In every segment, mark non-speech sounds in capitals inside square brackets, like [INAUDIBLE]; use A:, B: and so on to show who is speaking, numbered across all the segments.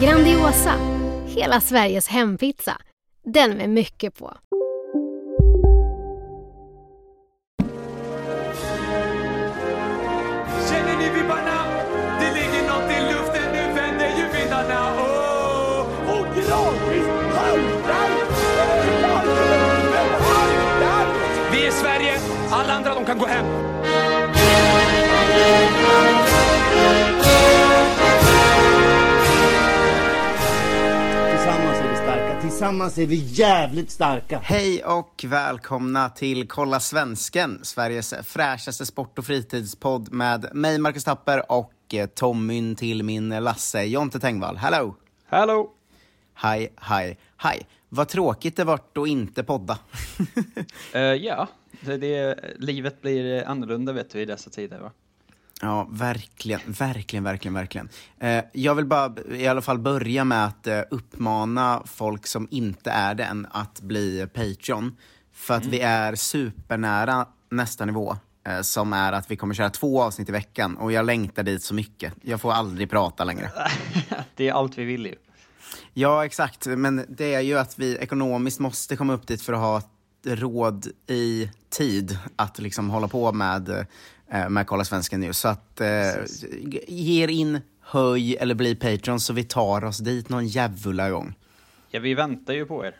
A: Grandiosa, hela Sveriges hempizza. Den med mycket på.
B: Känner ni vibbarna? Det ligger något i luften, nu vänder ju vindarna. Oh! Och gradvis haltar Vi är Sverige, alla andra de kan gå hem.
C: Tillsammans är vi jävligt starka.
D: Hej och välkomna till Kolla Svensken, Sveriges fräschaste sport och fritidspodd med mig, Marcus Tapper, och eh, Tommyn till min Lasse, Jonte Tengvall. Hello!
E: Hello!
D: Hej, hej, hej. Vad tråkigt det vart att inte podda. [LAUGHS]
E: Eh, ja, det, det, livet blir annorlunda vet du i dessa tider va?
D: Ja, verkligen, verkligen, verkligen, verkligen. Eh, jag vill bara i alla fall börja med att eh, uppmana folk som inte är det än att bli Patreon. För att vi är supernära nästa nivå. Eh, som är att vi kommer köra två avsnitt i veckan och jag längtar dit så mycket. Jag får aldrig prata längre. [LAUGHS]
E: Det är allt vi vill ju.
D: Ja, exakt. Men det är ju att vi ekonomiskt måste komma upp dit för att ha råd i tid att liksom hålla på med, eh, med Kolla Svensken nu. Så att eh, ge er in, höj eller bli Patreon så vi tar oss dit någon jävla gång.
E: Ja, vi väntar ju på er.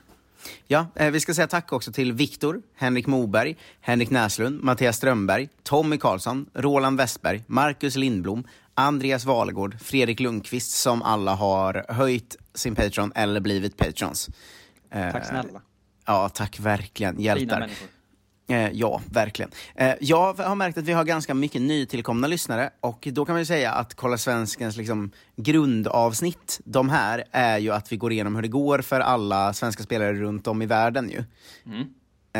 D: Ja, eh, vi ska säga tack också till Viktor, Henrik Moberg, Henrik Näslund, Mattias Strömberg, Tommy Karlsson, Roland Westberg, Marcus Lindblom, Andreas Valegård, Fredrik Lundqvist som alla har höjt sin Patreon eller blivit Patrons. Eh,
E: Tack snälla.
D: Ja, tack verkligen. Hjältar. Eh, ja, verkligen. Eh, jag har märkt att vi har ganska mycket nytillkomna lyssnare och då kan man ju säga att Kolla Svenskens liksom, grundavsnitt, de här, är ju att vi går igenom hur det går för alla svenska spelare runt om i världen ju.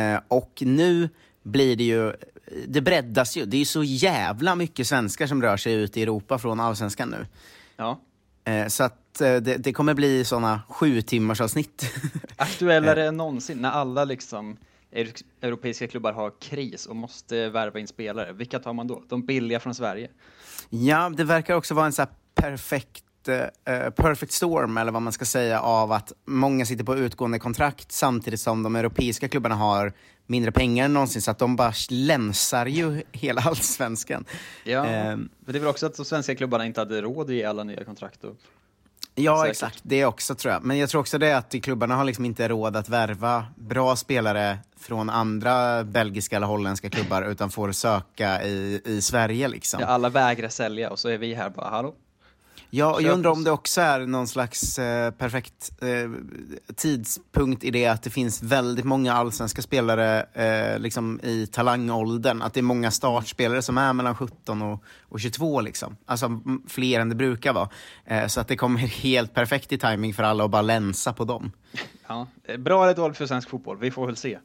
D: Eh, och nu blir det ju, det breddas ju. Det är ju så jävla mycket svenskar som rör sig ut i Europa från allsvenskan nu.
E: Ja.
D: Så att det, det kommer bli såna sju timmars avsnitt. [LAUGHS]
E: Aktuellare än någonsin när alla liksom euro- europeiska klubbar har kris och måste värva in spelare. Vilka tar man då? De billiga från Sverige?
D: Ja, det verkar också vara en så här perfekt, eh, perfect storm, eller vad man ska säga, av att många sitter på utgående kontrakt samtidigt som de europeiska klubbarna har mindre pengar än någonsin, så att de bara länsar ju hela [LAUGHS] allsvenskan.
E: Ja,
D: Ehm,
E: men det är väl också att de svenska klubbarna inte hade råd ge alla nya kontrakt. Och...
D: Ja,
E: Säkert.
D: exakt. Det också tror jag. Men jag tror också det att klubbarna har liksom inte råd att värva bra spelare från andra belgiska eller holländska klubbar, utan får söka i, i Sverige liksom.
E: Ja, alla vägrar sälja och så är vi här bara, hallå?
D: Ja, jag undrar om det också är någon slags eh, perfekt eh, tidspunkt i det att det finns väldigt många allsvenska spelare eh, liksom i talangåldern. Att det är många startspelare som är mellan 17 och, och 22 liksom. Alltså fler än det brukar vara. Eh, så att det kommer [LAUGHS] helt perfekt i timing för alla att bara länsa på dem.
E: Ja, eh, bra eller dåligt för svensk fotboll? Vi får väl se.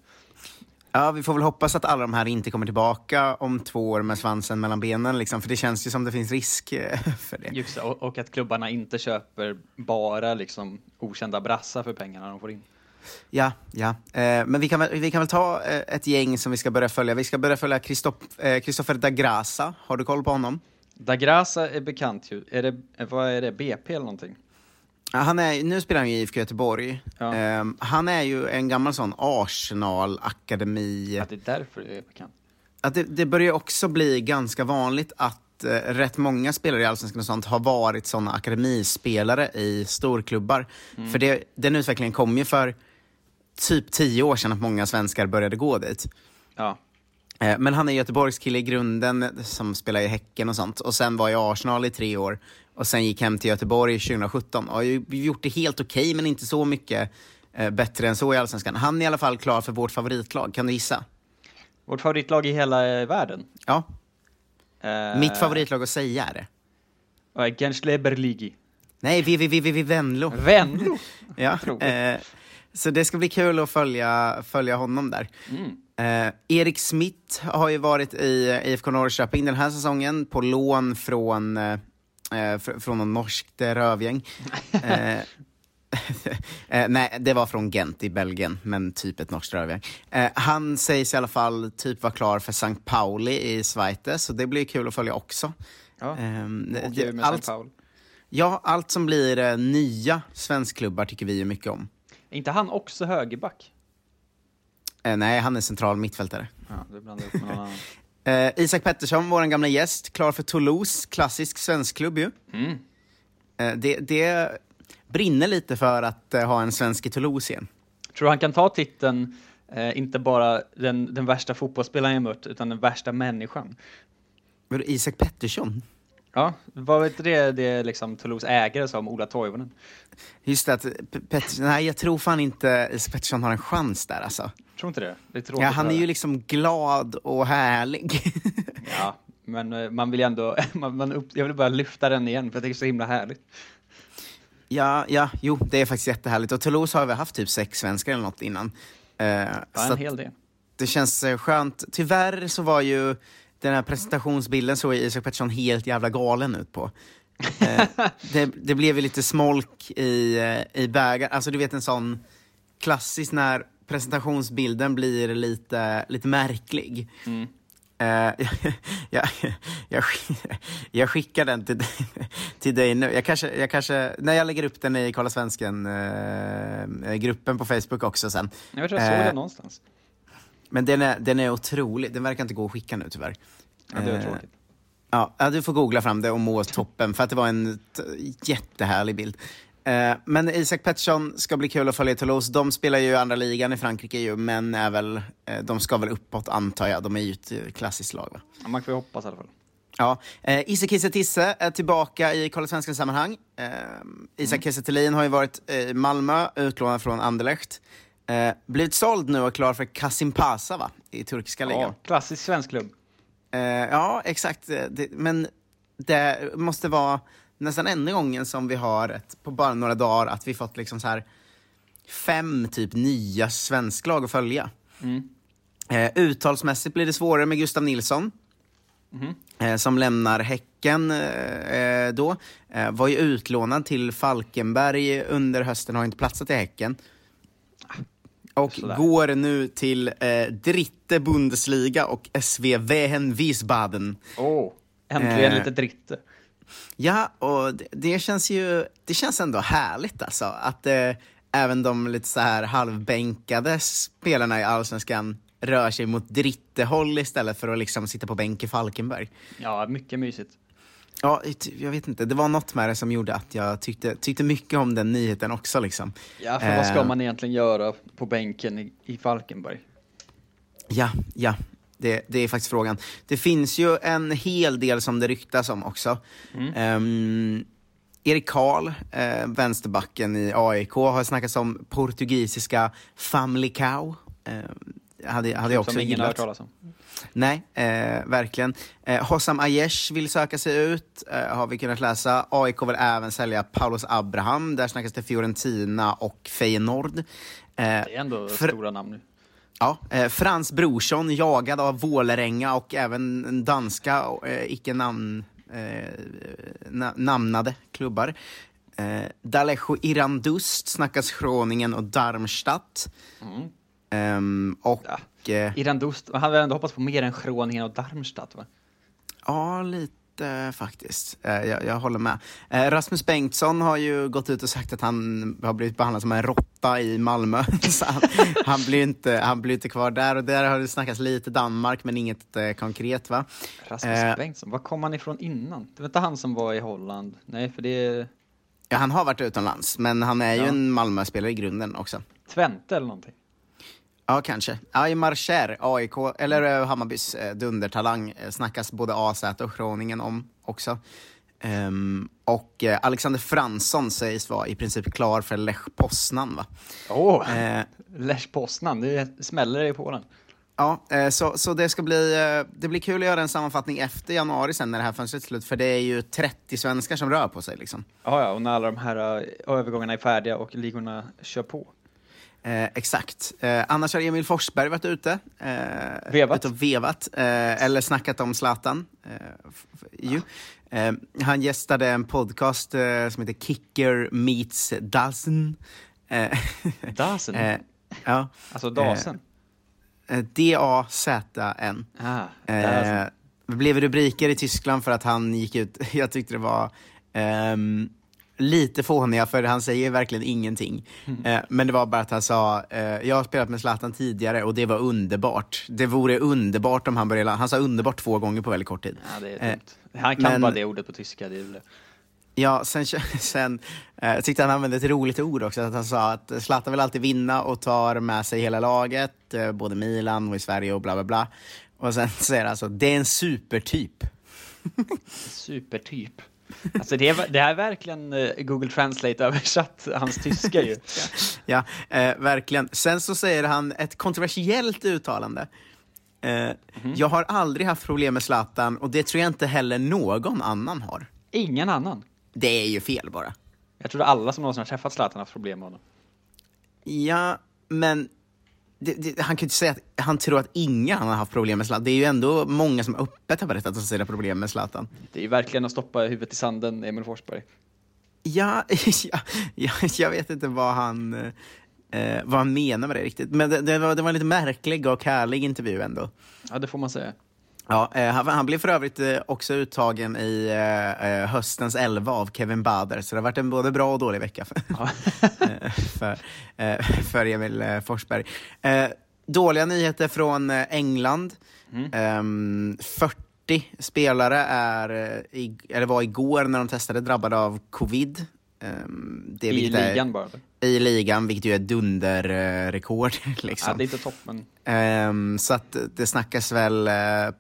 D: Ja, vi får väl hoppas att alla de här inte kommer tillbaka om två år med svansen mellan benen, liksom, för det känns ju som det finns risk eh, för det.
E: Just och, och att klubbarna inte köper bara liksom okända brassar för pengarna de får in.
D: Ja, ja. Eh, men vi kan, väl, vi kan väl ta eh, ett gäng som vi ska börja följa. Vi ska börja följa Christop- eh, da Grasa. Har du koll på honom?
E: Da Grasa är bekant ju. Är det, vad är det, BP eller någonting?
D: Han är, nu spelar han ju i IFK Göteborg.
E: Ja.
D: Eh, han är ju en gammal sån Arsenal-akademi.
E: Att det är därför det är bekant.
D: Att det, det börjar också bli ganska vanligt att eh, rätt många spelare i Allsvenskan och sånt har varit såna akademispelare i storklubbar.
E: Mm.
D: För det, den utvecklingen kom ju för typ tio år sedan att många svenskar började gå dit.
E: Ja.
D: Eh, Men han är Göteborgskille i grunden, som spelar i Häcken och sånt. Och sen var i Arsenal i tre år. Och sen gick hem till Göteborg 2017. Och har ju gjort det helt okej, men inte så mycket eh, bättre än så i Allsvenskan. Han är i alla fall klar för vårt favoritlag, kan du gissa?
E: Vårt favoritlag i hela eh, världen.
D: Ja,
E: Eh,
D: mitt favoritlag att säga är det.
E: vad är Genschleber Ligi.
D: Nej, vi, vi, vi, vi, vi Venlo.
E: Venlo? [LAUGHS]
D: Ja, eh, så det ska bli kul att följa, följa honom där.
E: Mm.
D: Eh, Erik Smith har ju varit i IFK Norrköping den här säsongen på lån från, eh, fr- från någon norskt eh, rövgäng. [LAUGHS] eh, [LAUGHS] eh, nej, det var från Gent i Belgien, men typ ett norskt rövgäng. Eh, han sägs i alla fall typ vara klar för St. Pauli i Schweiz, så det blir kul att följa också.
E: Ja,
D: Ehm, det-
E: med
D: allt-
E: St. Paul.
D: Ja, allt som blir nya svenskklubbar tycker vi ju mycket om.
E: Är inte han också högerback?
D: Nej, han är central mittfältare.
E: Ja, du blandar upp med någon annan. [LAUGHS]
D: Eh, Isak Pettersson, vår gamla gäst, klar för Toulouse, klassisk svensk klubb ju.
E: Mm.
D: Eh, det, det brinner lite för att eh, ha en svensk i Toulouse igen.
E: Tror du han kan ta titeln, eh, inte bara den, den värsta fotbollsspelaren jag mött, utan den värsta människan?
D: Vadå, Isak Pettersson?
E: Ja, vad vet det, det är liksom Toulouse ägare sa om Ola Toivonen?
D: Just det, att Pettersson, nej jag tror fan inte Isak Pettersson har en chans där alltså.
E: Tror inte det? det är tråkigt
D: Ja, han är ju liksom glad och härlig. [LAUGHS]
E: Ja, men eh, man vill ju ändå, [LAUGHS] man, man upp, jag vill bara lyfta den igen för det är så himla härligt.
D: ja, ja, jo, det är faktiskt jättehärligt. Och Toulouse har vi haft typ sex svenskar eller något innan. Eh,
E: Ja, en hel del.
D: det känns eh, skönt. Tyvärr så var ju den här presentationsbilden såg Isak Pettersson helt jävla galen ut på. Eh, [LAUGHS] det, det blev ju lite smolk i, i bägaren. Alltså du vet en sån klassisk när presentationsbilden blir lite, lite märklig.
E: Mm.
D: Eh, [LAUGHS] jag, jag, jag skickar den till, dig- till dig nu. Jag kanske, jag kanske, när jag lägger upp den i Kolla Svensken-gruppen på Facebook också sen.
E: Jag tror jag såg
D: Eh,
E: den någonstans.
D: men den är, den är otrolig. Den verkar inte gå att skicka nu tyvärr.
E: Ja, det var
D: Eh,
E: tråkigt.
D: Ja, du får googla fram det och må toppen för att det var en jättehärlig bild. Eh, men Isak Pettersson ska bli kul att följa i Toulouse. De spelar ju andra ligan i Frankrike ju, men är väl, eh, de ska väl uppåt antar jag. De är ju ett eh, klassiskt lag va?
E: Ja, man får ju hoppas i alla fall.
D: Ja, eh, Isak Kiese Tisse är tillbaka i Kolla Svenskan sammanhang. Eh, Isak Kiese Thelin har ju varit i Malmö, utlånad från Anderlecht. Eh, blivit såld nu och klar för Kasim Pasa va? I turkiska ligan.
E: Ja, klassisk svensk klubb.
D: Eh, ja, exakt. Det, men det måste vara nästan enda gången som vi har ett, på bara några dagar att vi fått liksom så här fem typ nya svensklag att följa.
E: Mm.
D: Eh, uttalsmässigt blir det svårare med Gustav Nilsson.
E: Mhm.
D: Eh, som lämnar Häcken eh, då. Eh, var ju utlånad till Falkenberg under hösten, har inte platsat i Häcken. Och
E: Sådär.
D: går nu till eh, Dritte Bundesliga och SV Wehen Wiesbaden.
E: Åh, äntligen
D: Eh.
E: lite dritte.
D: Ja, och det, det känns ju det känns ändå härligt alltså. Att eh, även de lite så här halvbänkade spelarna i Allsvenskan rör sig mot Dritte-håll istället för att liksom sitta på bänk i Falkenberg.
E: Ja, mycket mysigt.
D: Ja, jag vet inte, det var något med det som gjorde att jag tyckte, tyckte mycket om den nyheten också liksom.
E: Ja, för vad ska
D: Eh,
E: man egentligen göra på bänken i, i Falkenberg?
D: Ja, ja. Det, det är faktiskt frågan. Det finns ju en hel del som det ryktas om också. Ehm, Erik Karl, eh, vänsterbacken i AIK, har snackats om portugisiska Famlicao. Eh, hade, hade jag också
E: Som ingen har hört talas om.
D: Nej, eh, verkligen. Eh, Hossam Aiesh vill söka sig ut, eh, har vi kunnat läsa. AIK vill även sälja Paulus Abraham, där snackas det Fiorentina och Feyenoord. Eh,
E: Det är ändå
D: Fr-
E: stora namn nu.
D: Ja, eh, Frans Brorsson jagad av Vålerenga och även en danska eh, icke namn, eh, na, namnade klubbar. Eh, Dalejo Irandust snackas Groningen och Darmstadt.
E: Mm.
D: Ehm, och eh,
E: Iran Dust, han hade ändå hoppats på mer än Groningen och Darmstadt va?
D: ja, lite faktiskt. Eh, jag, jag håller med. Eh, Rasmus Bengtsson har ju gått ut och sagt att han har blivit behandlad som en råtta i Malmö. [LAUGHS] Han, han, blir inte, han blir inte kvar där och där har det snackats lite Danmark men inget eh, konkret va?
E: Rasmus
D: Eh,
E: Bengtsson, var kom han ifrån innan? Det var inte han som var i Holland? Nej, för det är
D: Ja, han har varit utomlands, men han är ju
E: Ja.
D: en Malmö-spelare i grunden också.
E: Twente eller någonting.
D: Ja, kanske. Aymar Cher, AIK, eller eh, Hammarbys eh, dundertalang, eh, snackas både AZ och Groningen om också. Ehm, och Alexander Fransson sägs vara i princip klar för Lech Poznan, va?
E: Åh,
D: Eh,
E: Lech Poznan, det smäller i Polen.
D: Ja, så, så det ska bli, det blir kul att göra en sammanfattning efter januari sen när det här fönstret är slut, för det är ju 30 svenskar som rör på sig liksom.
E: Ja, ja, och när alla de här övergångarna är färdiga och ligorna kör på.
D: Eh, exakt. Eh, annars har Emil Forsberg varit ute. Eh,
E: Vevat.
D: Ute och vevat. Eh, eller snackat om Zlatan. Eh, ju. Eh, han gästade en podcast eh, som heter Kicker Meets Dazen.
E: Dazen? [LAUGHS]
D: ja.
E: Alltså Dasen?
D: D-A-Z-N.
E: Ah,
D: Eh, blev rubriker i Tyskland för att han gick ut, [LAUGHS] jag tyckte det var ehm, lite fåniga för han säger verkligen ingenting.
E: Mm.
D: Eh, men det var bara att han sa, eh, jag har spelat med Zlatan tidigare och det var underbart. Det vore underbart om han började, han sa underbart två gånger på väldigt kort tid.
E: Ja, det är
D: Eh.
E: Han kan
D: men-
E: bara det ordet på tyska, det är det.
D: Ja, sen, [LAUGHS] sen eh, tyckte han använde ett roligt ord också, att han sa att Zlatan vill alltid vinna och tar med sig hela laget, eh, både Milan och i Sverige och bla bla bla. Och sen [LAUGHS] säger han alltså, det är en supertyp.
E: Supertyp. Alltså det är, det är verkligen eh, Google Translate översatt hans tyska ju. [LAUGHS]
D: Ja, eh, verkligen. Sen så säger han ett kontroversiellt uttalande. Eh, Jag har aldrig haft problem med Zlatan och det tror jag inte heller någon annan har.
E: Ingen annan.
D: Det är ju fel bara.
E: Jag tror alla som någonsin har träffat Zlatan har haft problem med honom.
D: Ja, men det, det, han kan inte säga att han tror att ingen har haft problem med Zlatan. Det är ju ändå många som öppet har berättat att de ser problem med Zlatan.
E: Det är ju verkligen att stoppa huvudet i sanden, Emil Forsberg.
D: Ja, [LAUGHS] ja, ja, jag vet inte vad han, eh, vad han menar med det riktigt. Men det, det, var, det var en lite märklig och härlig intervju ändå.
E: Ja, det får man säga.
D: Ja, eh, han, han blev för övrigt eh, också uttagen i eh, höstens elva av Kevin Bader, så det har varit en både bra och dålig vecka för, [LAUGHS] för, för Emil Forsberg. Dåliga nyheter från England. Ehm, 40 spelare är, eller var igår när de testade drabbade av covid. Ehm, det,
E: I
D: vilket är-
E: ligan bara. eller?
D: I ligan, vilket ju är dunderrekord. [LAUGHS] Liksom.
E: Ja, det är inte toppen.
D: Ehm, så att det snackas väl eh,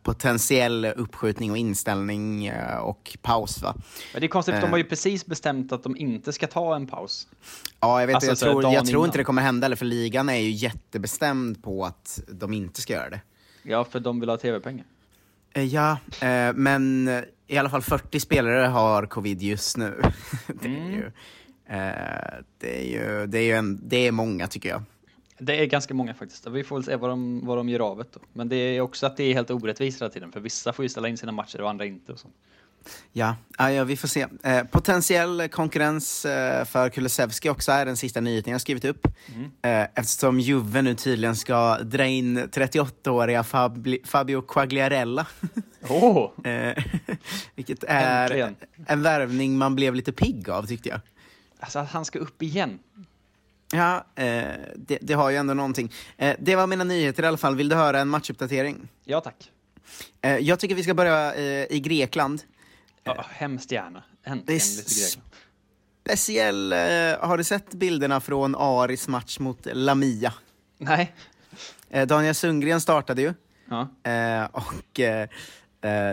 D: potentiell uppskjutning och inställning eh, och paus va?
E: Men det är konstigt, för de
D: Eh.
E: har ju precis bestämt att de inte ska ta en paus.
D: Ja, jag vet
E: Alltså,
D: jag tror, jag tror inte det kommer hända heller för ligan är ju jättebestämd på att de inte ska göra det.
E: Ja, för de vill ha tv-pengar.
D: Eh, Ja, eh, men eh, i alla fall 40 spelare har covid just nu. [LAUGHS] det, är ju, eh, det, är ju, det, är ju en, det är många tycker jag.
E: Det är ganska många faktiskt. Vi får väl se vad de, vad de gör av det då. Men det är också att det är helt orättvist hela tiden, för vissa får ju ställa in sina matcher och andra inte. Och så.
D: Ja, ja, ja vi får se. Eh, potentiell konkurrens eh, för Kulusevski också är den sista nyheten jag skrivit upp. Eh, eftersom Juve nu tydligen ska dra in 38-åriga Fabli- Fabio Quagliarella. [LAUGHS]
E: Oh. [LAUGHS]
D: vilket är
E: Äntligen.
D: en värvning man blev lite pigg av tyckte jag.
E: Alltså att han ska upp igen.
D: Ja, eh, det, det har ju ändå någonting. Eh, det var mina nyheter i alla fall. Vill du höra en matchuppdatering?
E: Ja tack.
D: Jag tycker vi ska börja i Grekland.
E: Ja, hemskt gärna. Äntligen lite Grekland.
D: Speciell, har du sett bilderna från Aris match mot Lamia?
E: Nej.
D: Daniel Sundgren startade ju.
E: Ja.
D: Och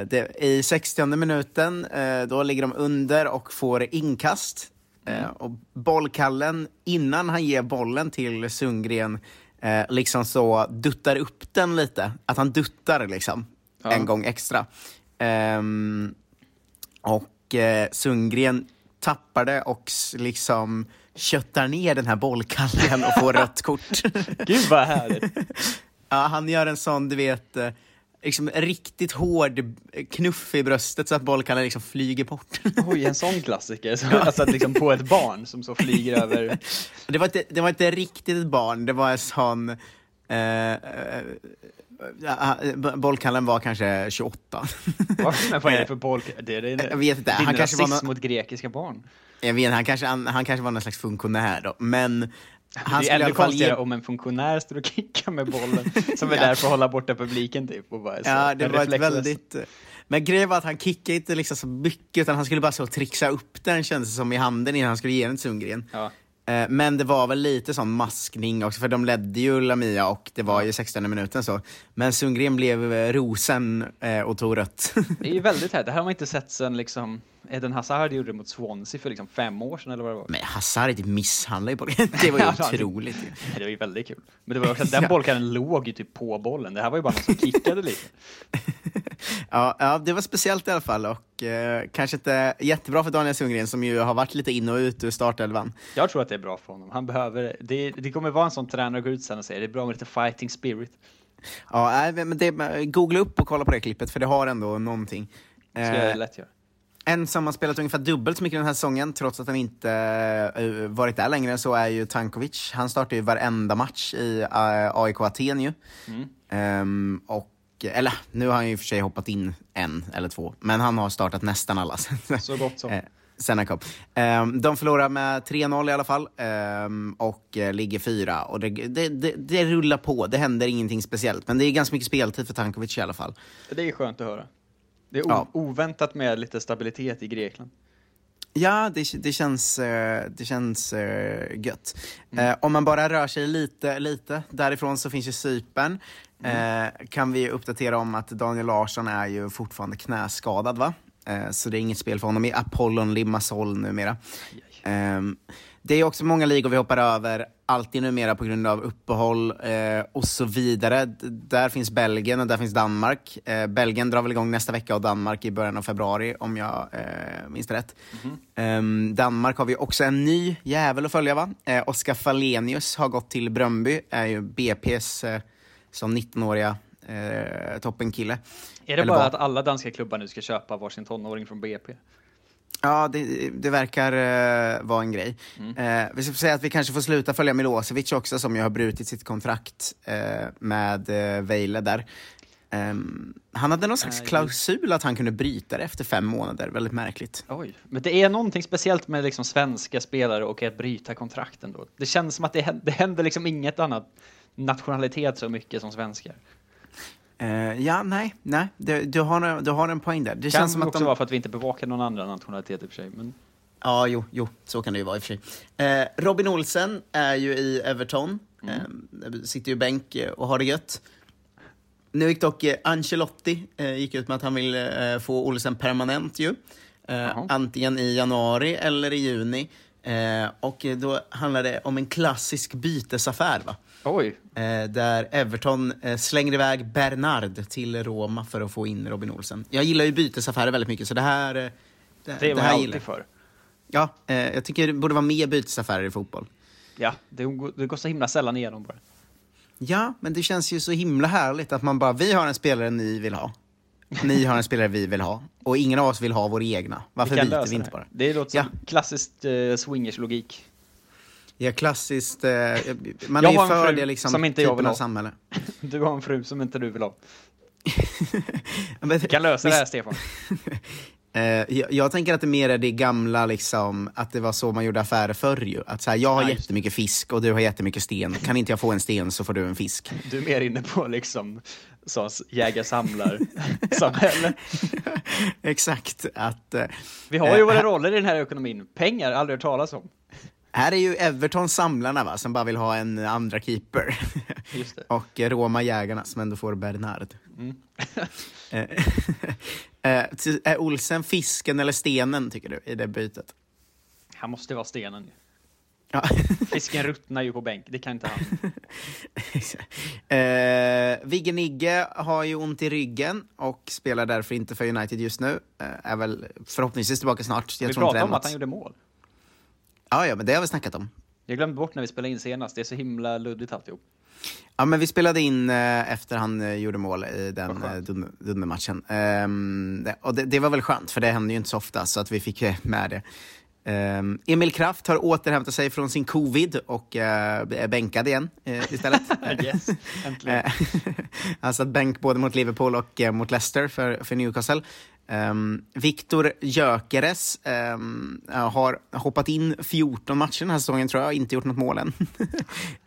D: det, i 60 minuten, eh, då ligger de under och får inkast. Eh, och bollkallen, innan han ger bollen till Sundgren, eh, liksom så duttar upp den lite. Att han duttar liksom,
E: Ja.
D: en gång extra. Ehm, och eh, Sundgren tappar det och liksom köttar ner den här bollkallen och får rött kort. [LAUGHS]
E: Gud vad härligt. [LAUGHS]
D: Ja, han gör en sån, du vet, eh, liksom riktigt hård knuff i bröstet så att bollkallen liksom flyger bort. [LAUGHS]
E: Oj, en sån klassiker. Så, alltså att liksom på ett barn som så flyger [LAUGHS] över.
D: det, var inte, det var inte riktigt ett barn, det var en sån... Eh, eh, eh, bollkallen var kanske 28.
E: Va? Men vad är det för boll? Det är det,
D: Jag vet inte, han kanske var
E: rasism
D: nå-
E: mot grekiska barn.
D: Jag vet, han, kanske, han, han kanske var någon slags funktionär då, men... Han
E: det är ännu konstigare
D: ge...
E: om en funktionär står och kickar med bollen [LAUGHS] som är
D: Ja.
E: där för att hålla borta publiken typ. Och bara, så,
D: Ja, det var ett väldigt... Men grejen var att han kickade inte liksom så mycket, utan han skulle bara så trixa upp den kändes det som i handen innan han skulle ge den till Sundgren.
E: Ja.
D: Eh, Men det var väl lite sån maskning också, för de ledde ju Lamia och det var ju 16 minuten så. Men Sundgren blev eh, rosen eh, och tog rött.
E: Det är ju väldigt här. Det här har man inte sett sen liksom Eden Hazard gjorde det mot Swansea för liksom fem år sedan eller vad det var.
D: Men Hazard misshandlade ju på [LAUGHS] Det var ju otroligt.
E: Det var ju väldigt kul. Men det var också den bollkanten låg ju typ på bollen. Det här var ju bara någon som kickade lite. [LAUGHS]
D: Ja, ja, det var speciellt i alla fall och eh, kanske inte jättebra för Daniel Sundgren som ju har varit lite in och ut ur startelvan.
E: Jag tror att det är bra för honom. Han behöver, det, det kommer vara en sån tränare att gå ut sen och säga det är bra med lite fighting spirit.
D: Ja, men det, googla upp och kolla på det klippet för det har ändå någonting.
E: Det ska jag
D: Eh,
E: lätt göra.
D: En som har spelat ungefär dubbelt så mycket den här säsongen, trots att han inte eh, varit där längre, så är ju Tankovic. Han startar ju varenda match i eh, AIK Aten ju.
E: Mm.
D: Ehm, och, eller, nu har han ju för sig hoppat in en eller två, men han har startat nästan alla. [LAUGHS]
E: Så gott som.
D: Eh, Sen han kom. Ehm, de förlorar med 3-0 i alla fall ehm, och ligger fyra. Och det, det, det, det rullar på, det händer ingenting speciellt. Men det är ganska mycket speltid för Tankovic i alla fall.
E: Det är skönt att höra. Det är
D: Ja.
E: oväntat med lite stabilitet i Grekland.
D: Ja, det, det känns, eh, det känns eh, gött. Eh, om man bara rör sig lite, lite därifrån så finns ju Cypern. Eh, kan vi uppdatera om att Daniel Larsson är ju fortfarande knäskadad va? Så det är inget spel för honom i Apollon Limassol numera. Ehm, det är också många ligor vi hoppar över, alltid numera på grund av uppehåll eh, och så vidare. D- där finns Belgien och där finns Danmark. Eh, Belgien drar väl igång nästa vecka och Danmark i början av februari om jag eh, minns rätt. Ehm, Danmark har vi också en ny jävel att följa va? Eh, Oskar Falenius har gått till Bröndby, är ju BP's eh, som 19-åriga eh, toppenkille.
E: Är det
D: Eller
E: bara att alla danska klubbar nu ska köpa varsin tonåring från BP?
D: Ja, det, det verkar eh, vara en grej. Eh, vi ska säga att vi kanske får sluta följa Milosevic också, som ju har brutit sitt kontrakt eh, med eh, Vejle där. Ehm, han hade någon slags klausul att han kunde bryta det efter fem månader, väldigt märkligt.
E: Oj, men det är någonting speciellt med liksom svenska spelare och att bryta kontrakten då. Det känns som att det händer, det händer liksom inget annat nationalitet så mycket som svenskar.
D: Eh, ja, nej, nej, du, du, har, du har en poäng där. Det
E: Det
D: känns
E: kan
D: som att
E: också
D: de...
E: vara för att vi inte bevakar någon annan nationalitet i och för sig. Men
D: Ja, jo, jo, så kan det ju vara i och för sig. Eh, Robin Olsen är ju i Everton. Eh, sitter ju i bänk och har det gött. Nu gick dock Ancelotti gick ut med att han vill få Olsen permanent ju. Antingen i januari eller i juni. Eh, och då handlar det om en klassisk bytesaffär va?
E: Oj.
D: Eh, där Everton eh, slänger iväg Bernard till Roma för att få in Robin Olsen. Jag gillar ju bytesaffärer väldigt mycket så det här... eh, Det,
E: det var
D: här
E: jag
D: gillar
E: alltid för.
D: Ja, eh, jag tycker det borde vara mer bytesaffärer i fotboll.
E: Ja, det, det går så himla sällan igenom bara.
D: Ja, men det känns ju så himla härligt att man bara, vi har en spelare ni vill ha. Ni har en spelare vi vill ha. Och ingen av oss vill ha vår egna. Varför
E: kan
D: byter vi inte
E: det.
D: bara?
E: Det låter som klassiskt eh, swingers-logik.
D: Ja, klassiskt. Eh, man
E: Jag
D: är ju
E: en
D: för det liksom,
E: som inte jag vill ha.
D: samhälle. [LAUGHS]
E: Du har en fru som inte du vill ha. [LAUGHS]
D: Men-
E: Vi kan lösa det här, Stefan. [LAUGHS]
D: Eh, jag, jag tänker att det mer är det gamla, liksom, att det var så man gjorde affärer förr ju. Att så här, jag har
E: Ja,
D: jättemycket fisk och du har jättemycket sten. Kan inte jag få en sten så får du en fisk.
E: Du är mer inne på liksom så jägar-samlar-samhälle. [LAUGHS]
D: Exakt. Att, eh,
E: Vi har ju
D: eh,
E: våra roller i den här ekonomin. Pengar, aldrig hört talas om.
D: Här är ju Everton samlarna va, som bara vill ha en andra keeper.
E: Just det.
D: Och Roma jägarna som ändå får Bernard.
E: Mm. [LAUGHS]
D: Eh, [LAUGHS] Är Olsen fisken eller stenen tycker du i det bytet?
E: Han måste vara stenen.
D: Ja. [LAUGHS]
E: Fisken ruttnar ju på bänk, det kan inte han. [LAUGHS]
D: eh, Vigge Nigge har ju ont i ryggen och spelar därför inte för United just nu. Eh, är väl förhoppningsvis tillbaka snart. Jag
E: vi
D: tror
E: pratade om att han gjorde mål.
D: Ja, ja, men det har vi snackat om.
E: Jag glömde bort när vi spelade in senast, det är så himla luddigt alltihop.
D: Ja, men vi spelade in eh, efter han eh, gjorde mål i den eh, dun- dundermatchen. Ehm, det, och det, det var väl skönt, för det händer ju inte så ofta, så att vi fick eh, med det. Ehm, Emil Kraft har återhämtat sig från sin covid och eh, är bänkad igen eh, istället. [LAUGHS]
E: Yes, äntligen. [LAUGHS]
D: Han satt bänk både mot Liverpool och eh, mot Leicester för, för Newcastle. Um, Viktor Gyökeres um, har hoppat in 14 matcher den här säsongen, tror jag, inte gjort något mål än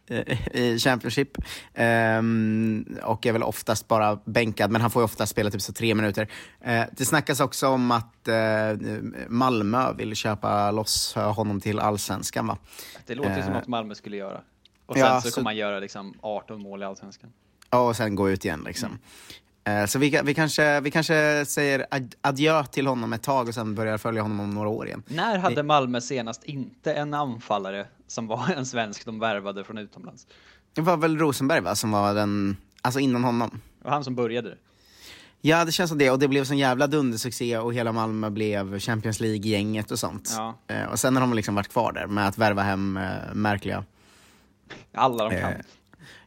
D: [LAUGHS] i Championship. Um, och är väl oftast bara bänkad, men han får ju ofta spela typ så tre minuter. Uh, det snackas också om att uh, Malmö vill köpa loss honom till allsvenskan, va?
E: Det låter ju som
D: Uh,
E: något Malmö skulle göra. Och sen
D: ja,
E: så
D: så-
E: kommer man göra liksom 18 mål i Allsvenskan.
D: Ja, och sen gå ut igen liksom. Eh, Så vi, vi, kanske, vi kanske säger ad- adjö till honom ett tag och sen börjar följa honom om några år igen.
E: När hade Malmö senast inte en anfallare som var en svensk de värvade från utomlands?
D: Det var väl Rosenberg va, som var den, alltså innan honom.
E: Det var han som började det.
D: Ja, det känns som det. Och det blev sån jävla dundersuccé och hela Malmö blev Champions League-gänget och sånt.
E: Ja.
D: Eh, Och sen har de liksom varit kvar där med att värva hem eh, märkliga...
E: Alla de kan.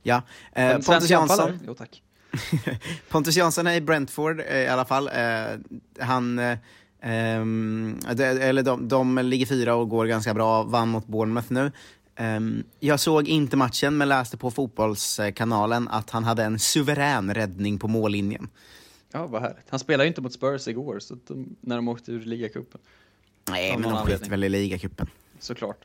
D: Ja. Eh, Pontus? Jansson.
E: Jo tack. [LAUGHS]
D: Pontus Jansson är i Brentford eh, i alla fall. Eh, han, eh, ehm, eller de, de ligger fyra och går ganska bra, vann mot Bournemouth nu. Ehm, jag såg inte matchen men läste på Fotbollskanalen att han hade en suverän räddning på mållinjen.
E: Ja, vad härligt. Han spelade ju inte mot Spurs igår, så de, när de åkte ur ligacupen.
D: Nej, men de skiter väl i ligacupen.
E: Såklart.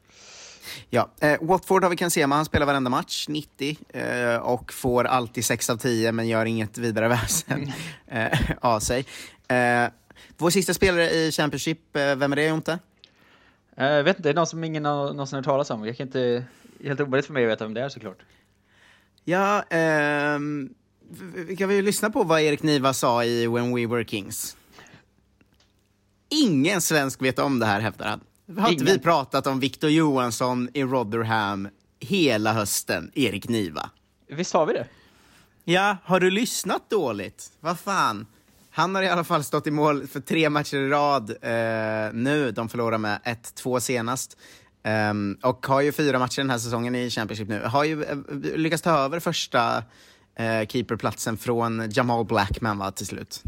D: Ja, eh, Watford har vi Kansema, han spelar varenda match, 90, eh, och får alltid 6 av 10 men gör inget vidare [LAUGHS] väsen eh, av sig. Eh, vår sista spelare i Championship, eh, vem är det Jonte?
E: Eh, Jag vet inte, det är någon som ingen har någonsin hört talas om. Jag kan inte, helt omöjligt för mig att veta vem det är såklart.
D: Ja, ehm, vi kan väl lyssna på vad Erik Niva sa i When We Were Kings. Ingen svensk vet om det här, hävdar han. Har inte vi pratat om Victor Johansson i Rotherham hela hösten, Erik Niva?
E: Visst har vi det?
D: Ja, har du lyssnat dåligt? Vad fan? Han har i alla fall stått i mål för tre matcher i rad eh, nu. De förlorar med 1-2 senast. Ehm, och har ju fyra matcher den här säsongen i Championship nu. Har ju eh, lyckats ta över första eh, keeperplatsen från Jamal Blackman va, till slut.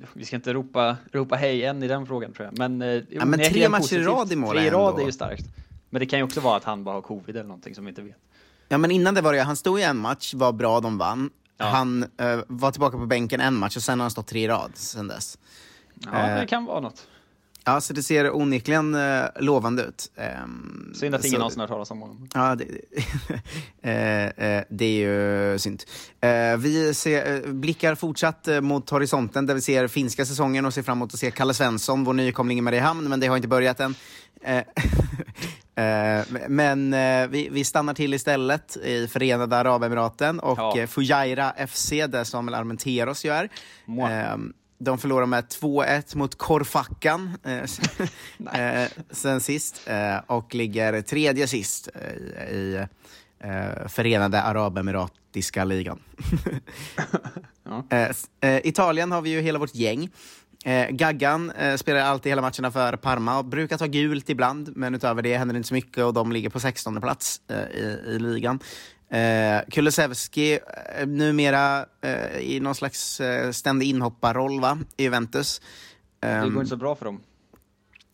E: Ja, vi ska inte ropa, ropa hej än i den frågan tror jag. Men, eh, jo,
D: men tre matcher i rad i mål
E: Tre i rad är ju starkt. Men det kan ju också vara att han bara har covid eller någonting som vi inte vet.
D: Ja, men innan det var det, han stod i en match, var bra, de vann. Han eh, var tillbaka på bänken en match och sen har han stått tre i rad sen dess.
E: Ja,
D: Eh,
E: det kan vara något.
D: Ja, så det ser onekligen eh, lovande ut. Ehm,
E: Synd att ingen någonsin har hört talas om honom.
D: Ja, det, [LAUGHS] eh, eh, det är ju synd. Eh, vi ser, eh, blickar fortsatt eh, mot horisonten där vi ser finska säsongen och ser fram emot att se Kalle Svensson, vår nykomling i Mariehamn, men det har inte börjat än. Eh, [LAUGHS] eh, men eh, vi, vi stannar till istället i Förenade Arabemiraten och
E: Ja.
D: eh, Fujairah FC, där Samuel Armenteros ju är. De förlorar med 2-1 mot Korfakan eh, [LAUGHS] eh, sen sist eh, och ligger tredje sist eh, i, Förenade Arabemiratiska ligan. [LAUGHS] eh, Italien har vi ju hela vårt gäng. Gaggan spelar alltid hela matcherna för Parma och brukar ta gult ibland, men utöver det händer det inte så mycket och de ligger på 16 plats i, i ligan. Eh, Kulusevski, eh, numera eh, i någon slags eh, ständig inhopparroll va? i Juventus.
E: Det
D: Ehm,
E: går inte så bra för dem.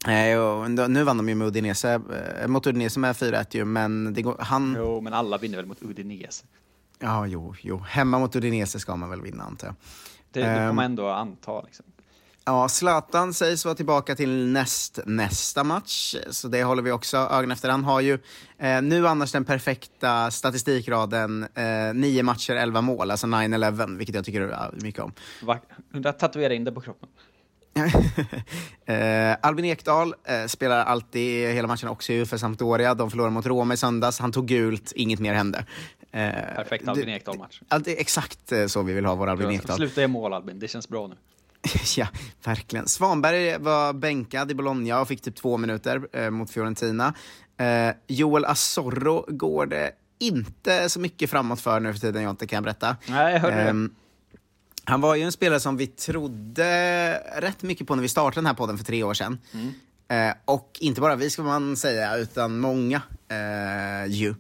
D: Nej, och nu vann de ju med Udinese, eh, mot Udinese med 4-1 ju, men det går, han...
E: Jo, men alla vinner väl mot Udinese.
D: Ja, jo, jo. Hemma mot Udinese ska man väl vinna antar jag.
E: Det, det får
D: Ehm,
E: man ändå anta. Liksom.
D: Ja, Zlatan sägs vara tillbaka till näst, nästa match, så det håller vi också ögonen efter. Han har ju eh, nu annars den perfekta statistikraden, eh, nio matcher, elva mål, alltså 9-11, vilket jag tycker mycket om.
E: Va? Undra tatuera in det på kroppen. [LAUGHS]
D: eh, Albin Ekdal eh, spelar alltid hela matchen också ju för Sampdoria. De förlorade mot Roma i söndags. Han tog gult, inget mer hände. Eh,
E: Perfekt Albin Ekdal-match.
D: Exakt eh, så vi vill ha vår Albin Ekdal.
E: Sluta i mål Albin, det känns bra nu. [LAUGHS]
D: ja, verkligen. Svanberg var bänkad i Bologna och fick typ två minuter eh, mot Fiorentina. Eh, Joel Assorro går det inte så mycket framåt för nu för tiden, Jonte, kan jag berätta.
E: Nej, jag hörde det.
D: Ehm, Han var ju en spelare som vi trodde rätt mycket på när vi startade den här podden för tre år sedan. Eh, och inte bara vi ska man säga, utan många eh, ju.
E: Ja,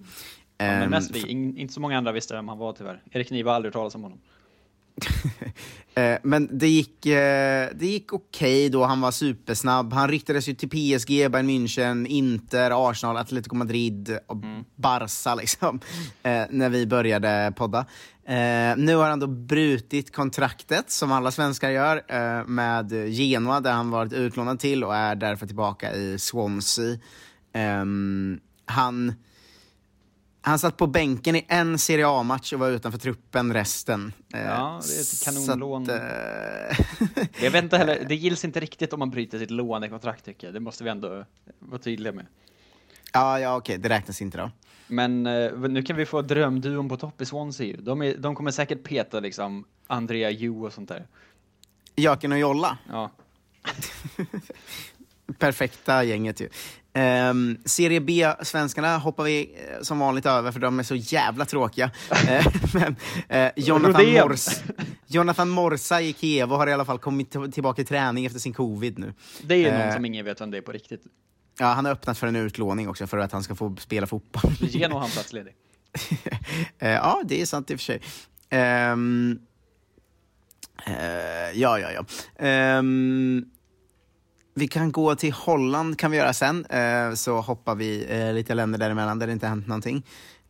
E: men
D: Ehm,
E: mest vi. In, inte så många andra visste vem han var tyvärr. Erik Niva har aldrig talas om honom. [LAUGHS]
D: Eh, Men det gick, eh, det gick okej då, han var supersnabb. Han riktades ju till PSG, Bayern München, Inter, Arsenal, Atletico Madrid och Barca liksom, eh, när vi började podda. Nu har han då brutit kontraktet, som alla svenskar gör, med Genoa, där han varit utlånad till och är därför tillbaka i Swansea. Ehm, han, han satt på bänken i en Serie A-match och var utanför truppen resten. Eh,
E: Ja, det är ett kanonlån.
D: att, eh,
E: Jag vet inte heller, [LAUGHS] det gills inte riktigt om man bryter sitt lånekontrakt tycker jag. Det måste vi ändå vara tydliga med.
D: ja, ja okej, det räknas inte då.
E: Men eh, nu kan vi få drömduon på topp i Swansea de, är, de kommer säkert peta liksom Andrea Ju och sånt där.
D: Jöken och Jolla.
E: Ja. [LAUGHS]
D: Perfekta gänget ju. Um, Serie B, svenskarna hoppar vi eh, som vanligt över för de är så jävla tråkiga. [LAUGHS] Eh, Men eh, Jonathan. Mors, Jonathan Morsa i Kiev har i alla fall kommit tillbaka i träning efter sin covid nu.
E: Det är någon som ingen vet vem det är på riktigt.
D: Ja, han har öppnat för en utlåning också för att han ska få spela fotboll.
E: Ge nog han platsledig. [LAUGHS]
D: Eh, ja, det är sant i och för sig. Eh, ja, ja, ja. Ehm, vi kan gå till Holland kan vi göra sen, eh, så hoppar vi eh, lite länder däremellan där det inte hänt någonting.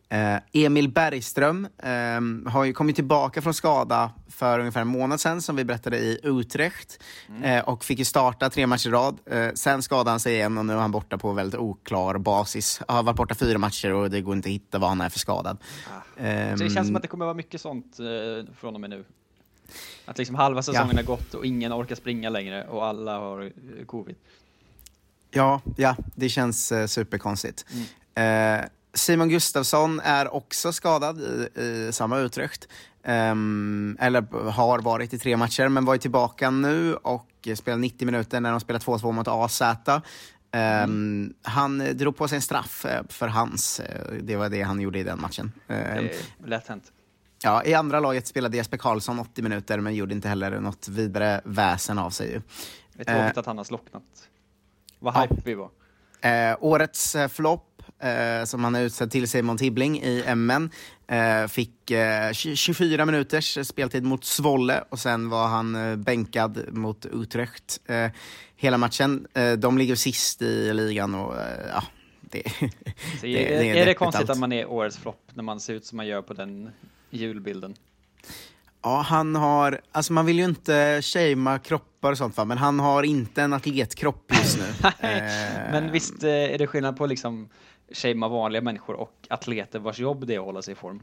D: Eh, Emil Bergström ehm, har ju kommit tillbaka från skada för ungefär en månad sedan, som vi berättade i Utrecht, eh, och fick ju starta tre matcher i rad. Sen skadade han sig igen och nu är han borta på väldigt oklar basis. Har varit borta fyra matcher och det går inte att hitta vad han är för skadad. Ehm,
E: Så det känns som att det kommer vara mycket sånt från och med nu. Att liksom halva säsongen har gått och ingen orkar springa längre och alla har eh, covid.
D: Ja, ja, det känns eh, superkonstigt. Eh, Simon Gustafsson är också skadad i, i samma Utrecht. Ehm, eller har varit i tre matcher, men var tillbaka nu och spelade 90 minuter när de spelade 2-2 mot AZ. Ehm, Han eh, drog på sig en straff eh, för hans. eh, Det var det han gjorde i den matchen.
E: Det
D: Ehm,
E: är lätt hänt.
D: Ja, I andra laget spelade Jesper Karlsson 80 minuter, men gjorde inte heller något vidare väsen av sig. ju.
E: Det är tråkigt
D: Eh,
E: att han har slocknat. Vad
D: ja.
E: hype vi var.
D: Eh, årets eh, flopp, eh, som han är utsedd till Simon Tibbling i MN, eh, fick eh, tj- 24 minuters speltid mot Svolle och sen var han eh, bänkad mot Utrecht hela matchen. De ligger sist i ligan och ja, det,
E: Så
D: det-
E: är,
D: det
E: är, det konstigt
D: allt.
E: att man är årets flopp när man ser ut som man gör på den julbilden?
D: Ja, han har, alltså man vill ju inte shamea kroppar och sånt va, men han har inte en atletkropp just nu. [LAUGHS] Eh,
E: Men visst eh, är det skillnad på liksom shamea vanliga människor och atleter vars jobb det är att hålla sig i form?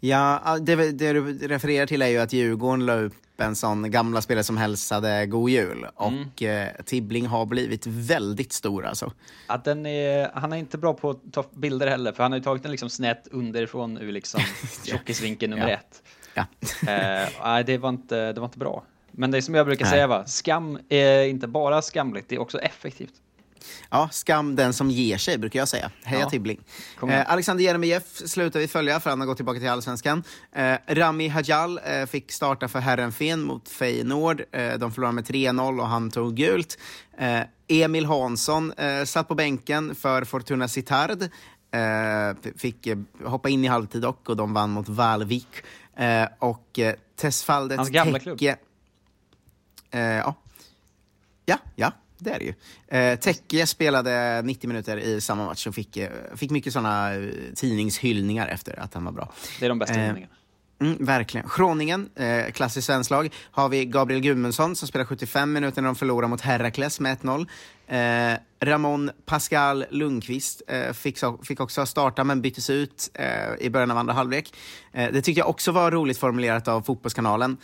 D: Ja, det, det du refererar till är ju att Djurgården la upp en sån gamla spelare som hälsade God Jul. Och eh, Tibbling har blivit väldigt stor alltså.
E: Att den är, han är inte bra på att ta bilder heller, för han har ju tagit den liksom snett underifrån ur liksom [LAUGHS] tjockisvinkel nummer
D: Ja.
E: ett.
D: Ja.
E: Eh, nej, det var, inte, det var inte bra. Men det är som jag brukar
D: Nej.
E: säga, va? skam är inte bara skamligt, det är också effektivt.
D: Ja, skam den som ger sig, brukar jag säga. Heja
E: Ja.
D: Tibbling. Eh, Alexander Jeremejeff slutar vi följa, för han har gått tillbaka till Allsvenskan. Eh, Rami Hajal eh, fick starta för Herrenfen mot Feyenoord. Eh, de förlorade med 3-0 och han tog gult. Eh, Emil Hansson eh, satt på bänken för Fortuna Sittard. Fick hoppa in i halvtid dock, och de vann mot Valvik. Och eh, Tesfaldet
E: Hans gamla klubb.
D: Ja. ja, ja, det är det ju. Eh, Tekke spelade 90 minuter i samma match och fick, eh, fick mycket såna eh, tidningshyllningar efter att han var bra.
E: Det är de bästa
D: Eh,
E: hyllningarna.
D: Mm, verkligen. Schroningen, eh, klassiskt svenskt lag, har vi Gabriel Gudmundsson som spelar 75 minuter när de förlorar mot Heracles med 1-0. Eh, Ramon Pascal Lundqvist eh, fick, fick också starta men byttes ut eh, i början av andra halvlek. Eh, det tyckte jag också var roligt formulerat av Fotbollskanalen.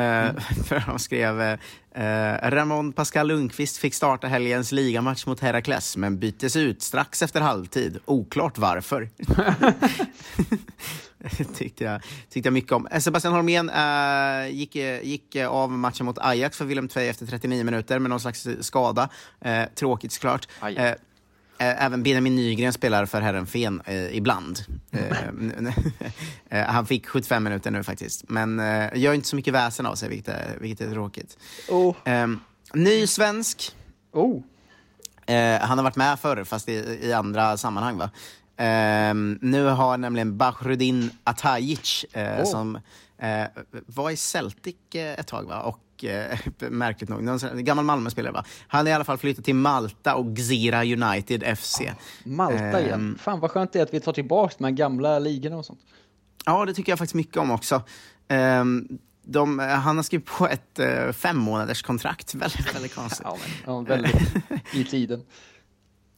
D: Eh, [LAUGHS] För de skrev eh, eh, Ramon Pascal Lundqvist fick starta helgens ligamatch mot Heracles men byttes ut strax efter halvtid. Oklart varför. [LAUGHS] tyckte, jag, tyckte jag mycket om. Eh, Sebastian Holmén eh, gick, eh, gick eh, av matchen mot Ajax för Willem Tvei efter 39 minuter med någon slags skada. Eh, tråkigt såklart.
E: Aj.
D: Eh, Även Benjamin Nygren spelar för Herrenfen eh, ibland. Eh, [LAUGHS] [LAUGHS] eh, han fick 75 minuter nu faktiskt. Men eh, gör inte så mycket väsen av sig, vilket är, vilket är tråkigt.
E: Oh.
D: Eh, ny svensk.
E: Oh.
D: Eh, han har varit med förr, fast i, i andra sammanhang. va? Eh, nu har nämligen Bahrudin Atajic,
E: Oh.
D: som var i Celtic ett tag, va? och eh, [LAUGHS] märkligt nog, någon gammal Malmö-spelare. Va? Han har i alla fall flyttat till Malta och Gzira United FC.
E: Malta igen.
D: Ehm.
E: Fan vad skönt det är att vi tar tillbaka de här gamla ligorna och sånt.
D: Ja, det tycker jag faktiskt mycket om också. Ehm, de, han har skrivit på ett uh, fem månaders kontrakt. [LAUGHS] väldigt, väldigt konstigt.
E: ja, men, ja, väldigt [LAUGHS] i tiden.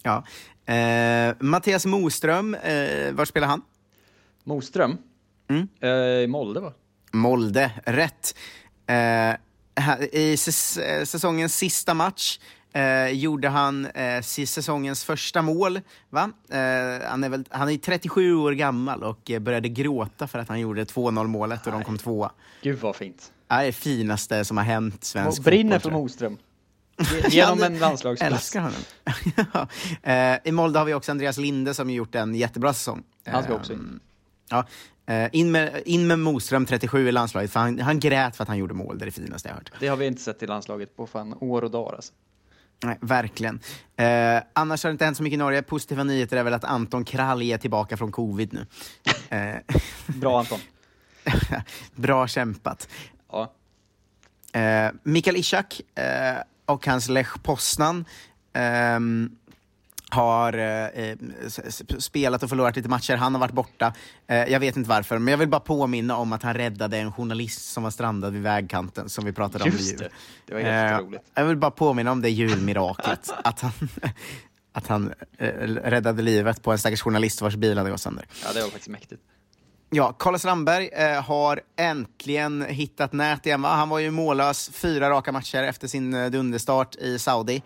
D: Ja. Eh, Mattias Moström, eh, var spelar han?
E: Moström?
D: Mm.
E: Eh, Molde, va?
D: Molde, rätt. Eh, I säs säsongens sista match eh, gjorde han eh, säsongens första mål. Va? Eh, han, är väl, han är 37 år gammal och eh, började gråta för att han gjorde 2-0 målet och de kom tvåa.
E: Gud vad fint.
D: Det är det finaste som har hänt svensk
E: Och brinner
D: fotboll,
E: för. Moström. [LAUGHS] Genom en landslagsplats.
D: Älskar honom. [LAUGHS] eh, I Molde har vi också Andreas Linde som gjort en jättebra säsong.
E: Han ska också in.
D: Ehm, Ja, eh, in, med, in med Moström, 37 i landslaget, för han, han grät för att han gjorde mål. Det är det finaste jag hört.
E: Det har vi inte sett i landslaget på fan år och dagar alltså.
D: Nej, verkligen. Eh, annars har det inte hänt så mycket i Norge. Positiva nyheter är väl att Anton Kralj är tillbaka från covid nu. [LAUGHS] Eh,
E: Bra Anton. [LAUGHS]
D: bra kämpat.
E: Ja.
D: Eh, Mikael Ishak eh, och hans Lech Poznan ehm, har eh, s- spelat och förlorat lite matcher. Han har varit borta. Eh, jag vet inte varför, men jag vill bara påminna om att han räddade en journalist som var strandad vid vägkanten, som vi pratade om vid
E: Just
D: jul.
E: det. Det var
D: Eh,
E: jätteroligt.
D: jag vill bara påminna om det julmiraklet, [LAUGHS] att han, att han eh, räddade livet på en stackars journalist vars bil hade gått sönder.
E: Ja, det var faktiskt mäktigt.
D: Ja, Carlos Ramberg eh, har äntligen hittat nät igen. Va? Han var ju mållös fyra raka matcher efter sin eh, dunderstart i Saudi.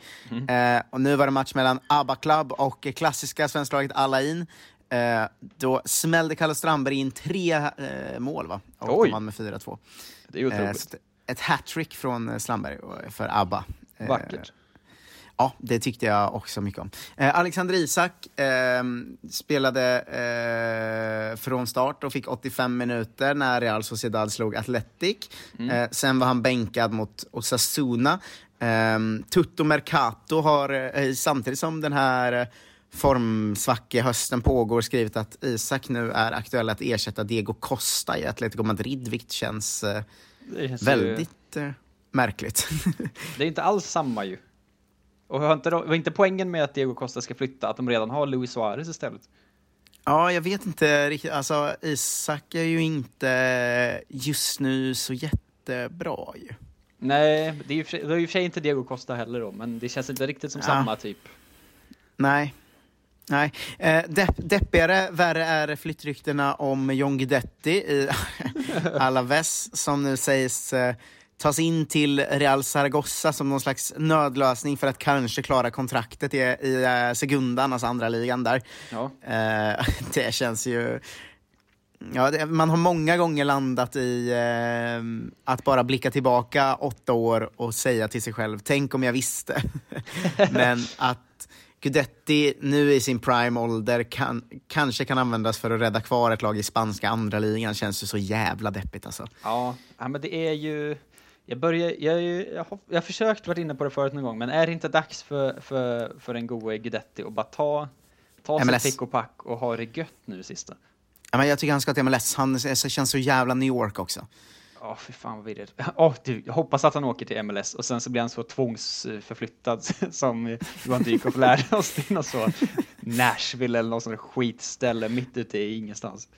D: Eh, och nu var det match mellan ABBA Club och eh, klassiska svensklaget Alain. Eh, då smällde Carlos Strandberg in tre eh, mål va? och
E: Oj.
D: vann med 4-2.
E: Det är otroligt.
D: så ett hattrick från eh, Strandberg eh, för ABBA. Eh,
E: Vackert.
D: Ja, det tyckte jag också mycket om. Eh, Alexander Isak eh, spelade eh, från start och fick 85 minuter när Real Sociedad slog Athletic. Eh, sen var han bänkad mot Osasuna. Eh, Tutto Mercato har eh, samtidigt som den här eh, formsvackehösten pågår skrivit att Isak nu är aktuell att ersätta Diego Costa i Atletico Madrid, vilket känns
E: ju-
D: väldigt eh, märkligt. [LAUGHS]
E: Det är inte alls samma ju. Och har inte, var inte poängen med att Diego Costa ska flytta att de redan har Luis Suarez istället?
D: Ja, jag vet inte riktigt. Alltså, Isak är ju inte just nu så jättebra ju.
E: Nej, det är ju för, det är ju i och för sig inte Diego Costa heller då, men det känns inte riktigt som
D: Ja.
E: samma typ.
D: Nej. Nej. Eh, depp, deppigare, värre är flyttryktena om John Guidetti i [LAUGHS] Alaves som nu sägs eh, tas in till Real Zaragoza som någon slags nödlösning för att kanske klara kontraktet i, i eh, Segundan, alltså andra ligan där.
E: Ja.
D: Eh, [LAUGHS] det känns ju... Ja, det, man har många gånger landat i eh, att bara blicka tillbaka åtta år och säga till sig själv, tänk om jag visste. [LAUGHS] Men att Gudetti nu i sin prime-ålder kan, kanske kan användas för att rädda kvar ett lag i spanska andra ligan känns ju så jävla deppigt alltså.
E: Ja, ja men det är ju... Jag, börjar, jag, jag, har, jag har försökt varit inne på det förut någon gång, men är det inte dags för, för, för den gode Guidetti att bara ta, ta
D: MLS.
E: sitt pick och pack och ha det gött nu sista?
D: Ja, men jag tycker han ska till MLS, han känns så jävla New York också.
E: Ja, fy fan vad vidrigt. Åh, du, jag hoppas att han åker till MLS och sen så blir han så tvångsförflyttad [LAUGHS] som Johan Dykhoff lärde oss till något så Nashville eller något sånt skitställe mitt ute i ingenstans.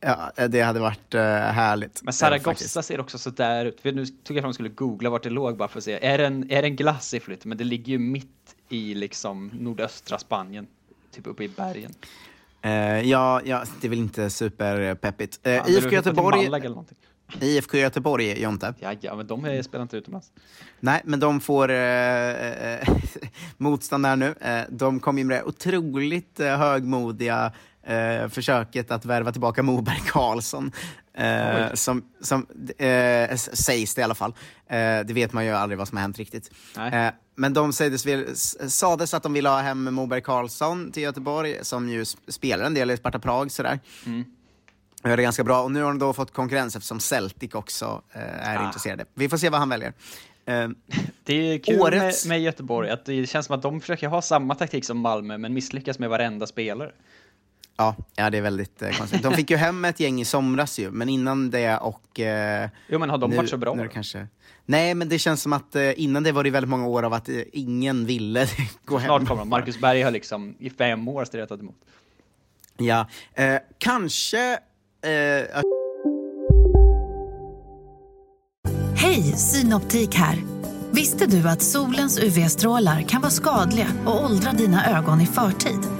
D: Ja, det hade varit uh, härligt.
E: Men
D: Eh.
E: Zaragoza ser också så där ut. Nu tog jag fram och skulle googla vart det låg bara för att se. Är det en, är det en glass i flytt? Men det ligger ju mitt i liksom nordöstra Spanien. Typ uppe i bergen.
D: Eh, ja, ja, det är väl inte superpeppigt. Uh,
E: du
D: IFK,
E: till
D: Göteborg? IFK Göteborg, Jonte.
E: Ja, ja, men de är, spelar inte utomlands.
D: Nej, men de får eh, eh, [LAUGHS] motstånd där nu. Eh, de kom ju med det otroligt eh, högmodiga eh, försöket att värva tillbaka Moberg Karlsson. Eh, som som eh, sägs det i alla fall. Eh, det vet man ju aldrig vad som har hänt riktigt. Eh, men de sägs, väl- s- sades att de ville ha hem Moberg Karlsson till Göteborg, som ju sp- spelar en del i Sparta Prag. Sådär.
E: Mm.
D: Det är ganska bra. Och nu har de då fått konkurrens eftersom Celtic också eh, är
E: Ah.
D: intresserade. Vi får se vad han väljer. [LAUGHS]
E: Det är kul
D: Årets-
E: med, med Göteborg att det känns som att de försöker ha samma taktik som Malmö men misslyckas med varenda spelare.
D: Ja, ja det är väldigt eh, konstigt. De fick ju hem ett gäng i somras ju, men innan det och... Eh,
E: Jo men har de
D: nu,
E: varit så bra?
D: nu kanske... Nej, men det känns som att eh, innan det var det väldigt många år av att eh, ingen ville [LAUGHS] gå hem.
E: Snart kommer de. Marcus Berg har liksom i fem år stretat emot.
D: Ja, eh, kanske Eh,
F: Hej, Synoptik här. Visste du att solens UV-strålar kan vara skadliga och åldra dina ögon i förtid?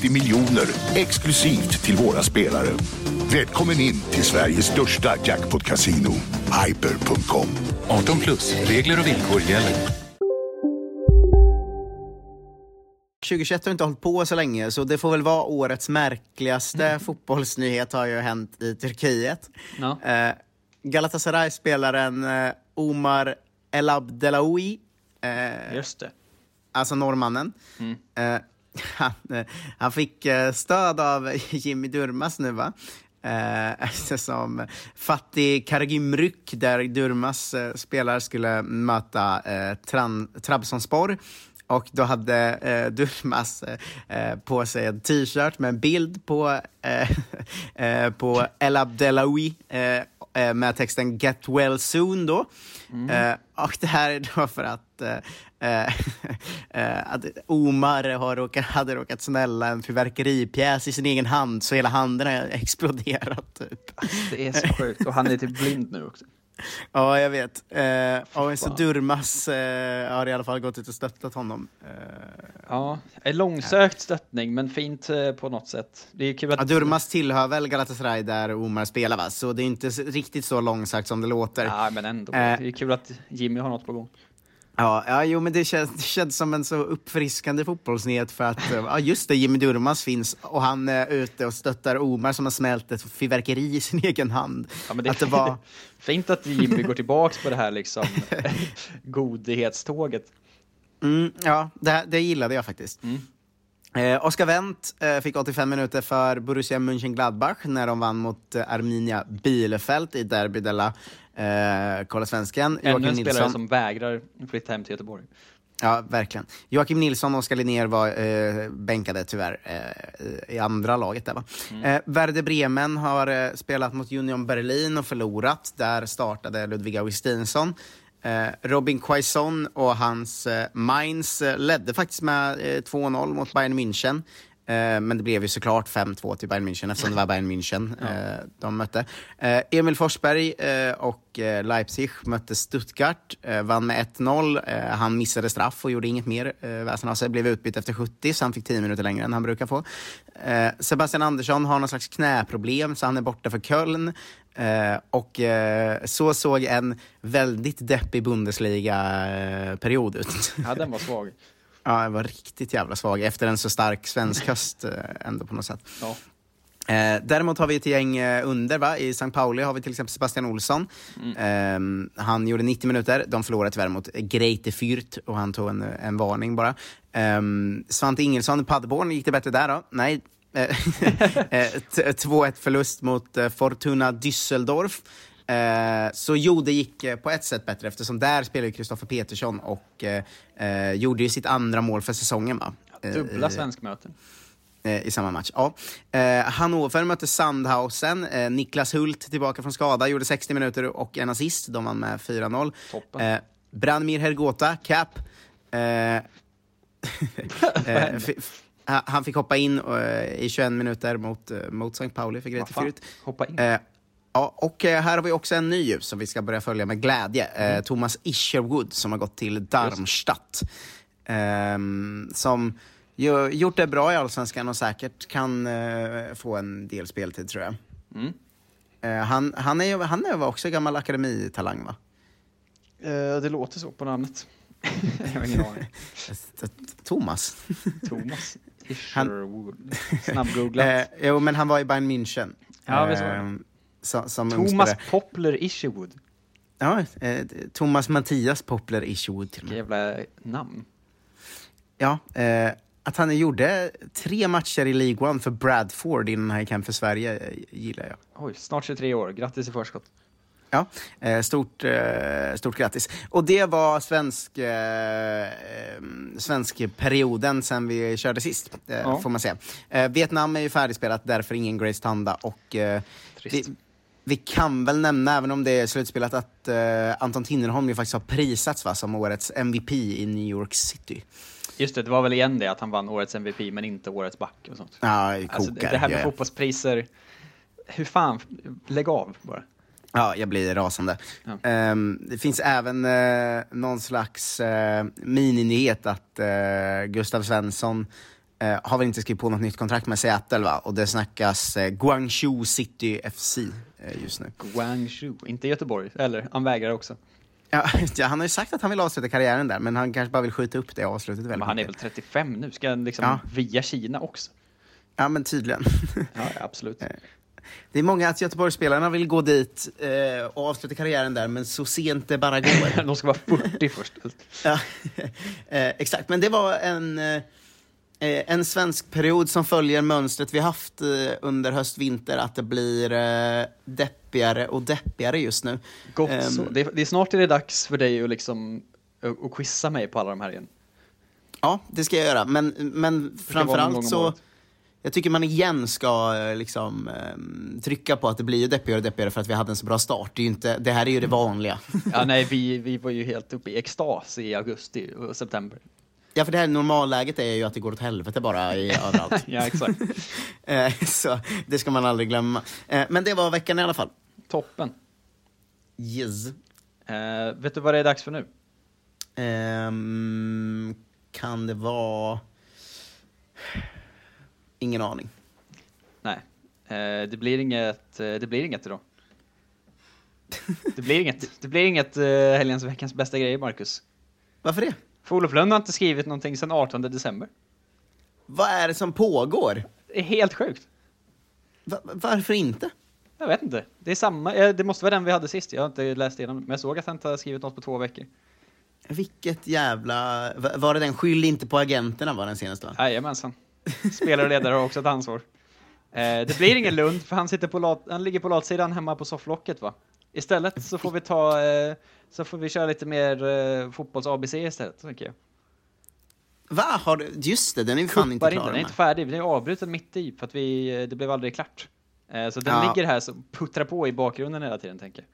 G: miljoner exklusivt till våra spelare. Välkommen in till Sveriges största jackpot-kasino, hyper.com.
H: 18 plus, regler och villkor gäller.
D: 2021 har inte hållit på så länge, så det får väl vara årets märkligaste fotbollsnyhet har ju hänt i Turkiet.
E: Ja.
D: Eh, Galatasaray-spelaren eh, Omar El Abdelaoui, eh,
E: Just det.
D: alltså norrmannen,
E: Mm.
D: Eh, [LAUGHS] han, eh, han fick eh, stöd av [LAUGHS] Jimmy Durmas nu va? Eh, [LAUGHS] eftersom Fatih Karagümrük, där Durmas eh, spelare skulle möta eh, Tran- Trabzonspor. Och då hade eh, Durmas eh, på sig en t-shirt med en bild på, eh, eh, på El Abdelaoui eh, eh, med texten Get well soon då. Eh, och det här är då för att, eh, eh, eh, [LAUGHS] att Omar har råkat, hade råkat smälla en fyrverkeripjäs i sin egen hand så hela handen har exploderat. Typ.
E: Det är så sjukt. Och han är typ blind nu också. [LAUGHS]
D: Ja, jag vet. Eh, och så Durmas eh, har i alla fall gått ut och stöttat honom. Eh,
E: Ja, en långsökt stöttning, men fint eh, på något sätt. Det är kul att...
D: ja, Durmas tillhör väl Galatasaray där Omar spelar va? Så det är inte riktigt så långsökt som det låter.
E: Ja, men ändå.
D: Eh.
E: Det är kul att Jimmy har något på gång.
D: Ja, ja jo, men det känns, det känns som en så uppfriskande fotbollsnyhet för att, eh, ja just det, Jimmy Durmaz finns och han är ute och stöttar Omar som har smält ett fyrverkeri i sin egen hand.
E: Ja, men det,
D: Att det var... [LAUGHS]
E: Fint att Jimmy går tillbaks på det här liksom [LAUGHS] godhetståget.
D: Mm, ja, det, det gillade jag faktiskt. Eh, Oskar Wendt eh, fick 85 minuter för Borussia Mönchengladbach när de vann mot eh, Arminia Bielefeld i Derby della eh, Kolla Svensken.
E: Ännu en spelare som vägrar flytta hem till Göteborg.
D: Ja, verkligen. Joakim Nilsson och Oskar Linnér var eh, bänkade tyvärr eh, i andra laget. Där, va? Eh, Werder Bremen har eh, spelat mot Union Berlin och förlorat. Där startade Ludvig Augustinsson. Eh, Robin Quaison och hans eh, Mainz eh, ledde faktiskt med 2-0 mot Bayern München. Eh, men det blev ju såklart 5-2 till Bayern München eftersom det var Bayern München eh, de mötte. Eh, Emil Forsberg och Leipzig mötte Stuttgart, vann med 1-0. Eh, han missade straff och gjorde inget mer väsen av sig. Blev utbytt efter 70 så han fick 10 minuter längre än han brukar få. Sebastian Andersson har någon slags knäproblem så han är borta för Köln. Eh, och eh, så såg en väldigt deppig Bundesliga-period ut.
E: Ja, den var svag.
D: Ja, den var riktigt jävla svag efter en så stark svensk höst eh, ändå på något sätt.
E: Ja.
D: Eh, däremot har vi ett gäng eh, under. Va? I St. Pauli har vi till exempel Sebastian Olsson.
E: Mm.
D: Eh, han gjorde 90 minuter. De förlorade tyvärr mot Greite Fürth och han tog en, en varning bara. Eh, Svante Ingelsson i Paderborn, gick det bättre där då? Nej. Eh, [LAUGHS] eh, t- 2-1 förlust mot eh, Fortuna Düsseldorf. Eh, så jo, det gick eh, på ett sätt bättre eftersom där spelar ju Kristoffer Petersson och eh, eh, gjorde ju sitt andra mål för säsongen. Va? Eh,
E: Dubbla
D: i-
E: svenskmöten.
D: eh, i samma match. Ja. Eh, Hannover mötte Sandhausen. Eh, Niklas Hult tillbaka från skada, gjorde 60 minuter och en assist. De vann med 4-0. Eh, Branimir Hergota, cap. Eh, [LAUGHS] eh, han fick hoppa in eh, i 21 minuter mot, eh, mot St. Pauli för
E: fan?
D: Fürth.
E: Hoppa in?
D: Ja, och eh, här har vi också en ny ju som vi ska börja följa med glädje.
E: Mm.
D: Eh, Thomas Isherwood som har gått till Darmstadt. Ehm, som ju, gjort det bra i Allsvenskan och säkert kan eh, få en del speltid tror jag.
E: Mm.
D: Eh, han, han är han är också gammal akademitalang va?
E: Eh, det låter så på namnet. [LAUGHS] jag har ingen aning. [LAUGHS]
D: Thomas?
E: Thomas
D: Han-
E: Isherwood. Snabbgooglat.
D: Jo, men han var i Bayern München.
E: Ja, visst var det.
D: Så, som
E: Thomas. Poplar Isherwood.
D: Ja, eh, Thomas Mattias Poplar Isherwood till och med.
E: jävla namn.
D: Ja, eh, att han gjorde tre matcher i League One för Bradford innan han gick hem för Sverige eh, gillar jag.
E: Oj, snart 23 år. Grattis i förskott.
D: Ja, eh, stort, eh, stort grattis. Och det var svensk, svensk perioden sen vi körde sist,
E: Ja.
D: får man säga. Vietnam är ju färdigspelat, därför ingen Grace Tanda. Och, eh, vi, vi kan väl nämna, även om det är slutspelat, att eh, Anton Tinnerholm ju faktiskt har prisats va, som årets MVP i New York City.
E: Just det, det var väl igen det att han vann årets MVP men inte årets back och sånt.
D: Ja,
E: Alltså, det, här med
D: Ja, ja.
E: fotbollspriser, hur fan, lägg av bara.
D: Ja, jag blir rasande. Ehm, det finns även uh, någon slags uh, mininyhet att eh, Gustav Svensson eh, har väl inte skrivit på något nytt kontrakt med Seattle va? Och det snackas uh, Guangzhou City FC just nu.
E: Guangzhou, inte Göteborg, eller han vägrar också. [LAUGHS]
D: Ja, han har ju sagt att han vill avsluta karriären där, men han kanske bara vill skjuta upp det avslutet väldigt
E: Men han är väl 35 nu, ska han liksom
D: Ja.
E: via Kina också?
D: Ja, men tydligen. [LAUGHS]
E: Ja, absolut.
D: Det är många att Göteborgsspelarna vill gå dit eh, och avsluta karriären där, men så sent det bara går. [LAUGHS]
E: De ska vara 40 först.
D: Ja, eh, exakt. Men det var en, eh, en svensk period som följer mönstret vi haft eh, under höst-vinter, att det blir eh, deppigare och deppigare just nu.
E: Gott
D: Ehm,
E: så. Det är, det är snart är det dags för dig att liksom att att quizza mig på alla de här igen.
D: Ja, det ska jag göra. Men, men framförallt så... Jag tycker man igen ska eh, liksom, eh, trycka på att det blir ju deppigare och deppigare för att vi hade en så bra start. Det, inte, det här är ju det vanliga.
E: Ja, [LAUGHS] nej, vi, vi var ju helt uppe i extas i augusti och september.
D: Ja, för det här normalläget är ju att det går åt helvete bara i, [LAUGHS] överallt.
E: Ja, exakt. [LAUGHS]
D: Eh, så det ska man aldrig glömma. Eh, men det var veckan i alla fall.
E: Toppen.
D: Yes.
E: Eh, vet du vad det är dags för nu?
D: Ehm, kan det vara... Ingen aning.
E: Nej, eh, det blir inget, eh, det blir inget idag. Det blir inget, det blir inget helgens veckans bästa grejer, Marcus.
D: Varför det?
E: För Olof Lund har inte skrivit någonting sedan 18 december.
D: Vad är det som pågår?
E: Det är helt sjukt.
D: Va- varför inte?
E: Jag vet inte. Det är samma, eh, det måste vara den vi hade sist. Jag har inte läst igenom, men jag såg att han inte har skrivit något på två veckor.
D: Vilket jävla... va- Var det den Skyll inte på agenterna var den senaste?
E: Jajamensan. Spelare och ledare har också ett ansvar. Eh, det blir ingen Lund, för han, sitter på lat, han ligger på latsidan hemma på sofflocket va? Istället så får vi ta, eh, så får vi köra lite mer eh, fotbolls-ABC istället, tänker jag.
D: Va? Har du... Just det, den är ju fan inte klar.
E: Den är inte färdig, den är avbruten mitt i för att vi, eh, det blev aldrig klart. Så den
D: Ja.
E: ligger här så puttrar på i bakgrunden hela tiden, tänker jag.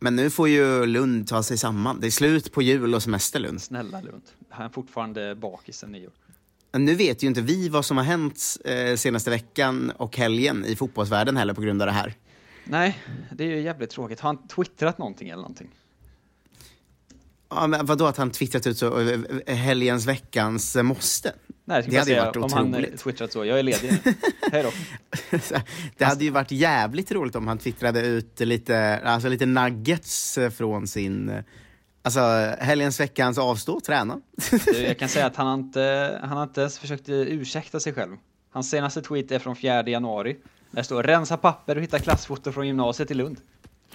D: Men nu får ju Lund ta sig samman. Det är slut på jul och semester Lund.
E: Snälla Lund, han är fortfarande bakis sen nyår.
D: Nu vet ju inte vi vad som har hänt eh, senaste veckan och helgen i fotbollsvärlden heller på grund av det här.
E: Nej, det är ju jävligt tråkigt. Har han twittrat någonting eller någonting?
D: Ja, men vadå att han twittrat ut så, eh, eh, helgens, veckans eh, måste?
E: Nej,
D: det hade ju varit
E: säga, om han
D: otroligt.
E: twittrat så, jag är ledig nu. [LAUGHS] Hej då.
D: det hade ju varit jävligt roligt om han twittrade ut lite, alltså lite nuggets från sin... Alltså helgens, veckans avstå, träna.
E: Du, Jag kan säga att han har inte, han inte ens försökt ursäkta sig själv. Hans senaste tweet är från 4 januari. Där står rensa papper och hitta klassfoto från gymnasiet i Lund.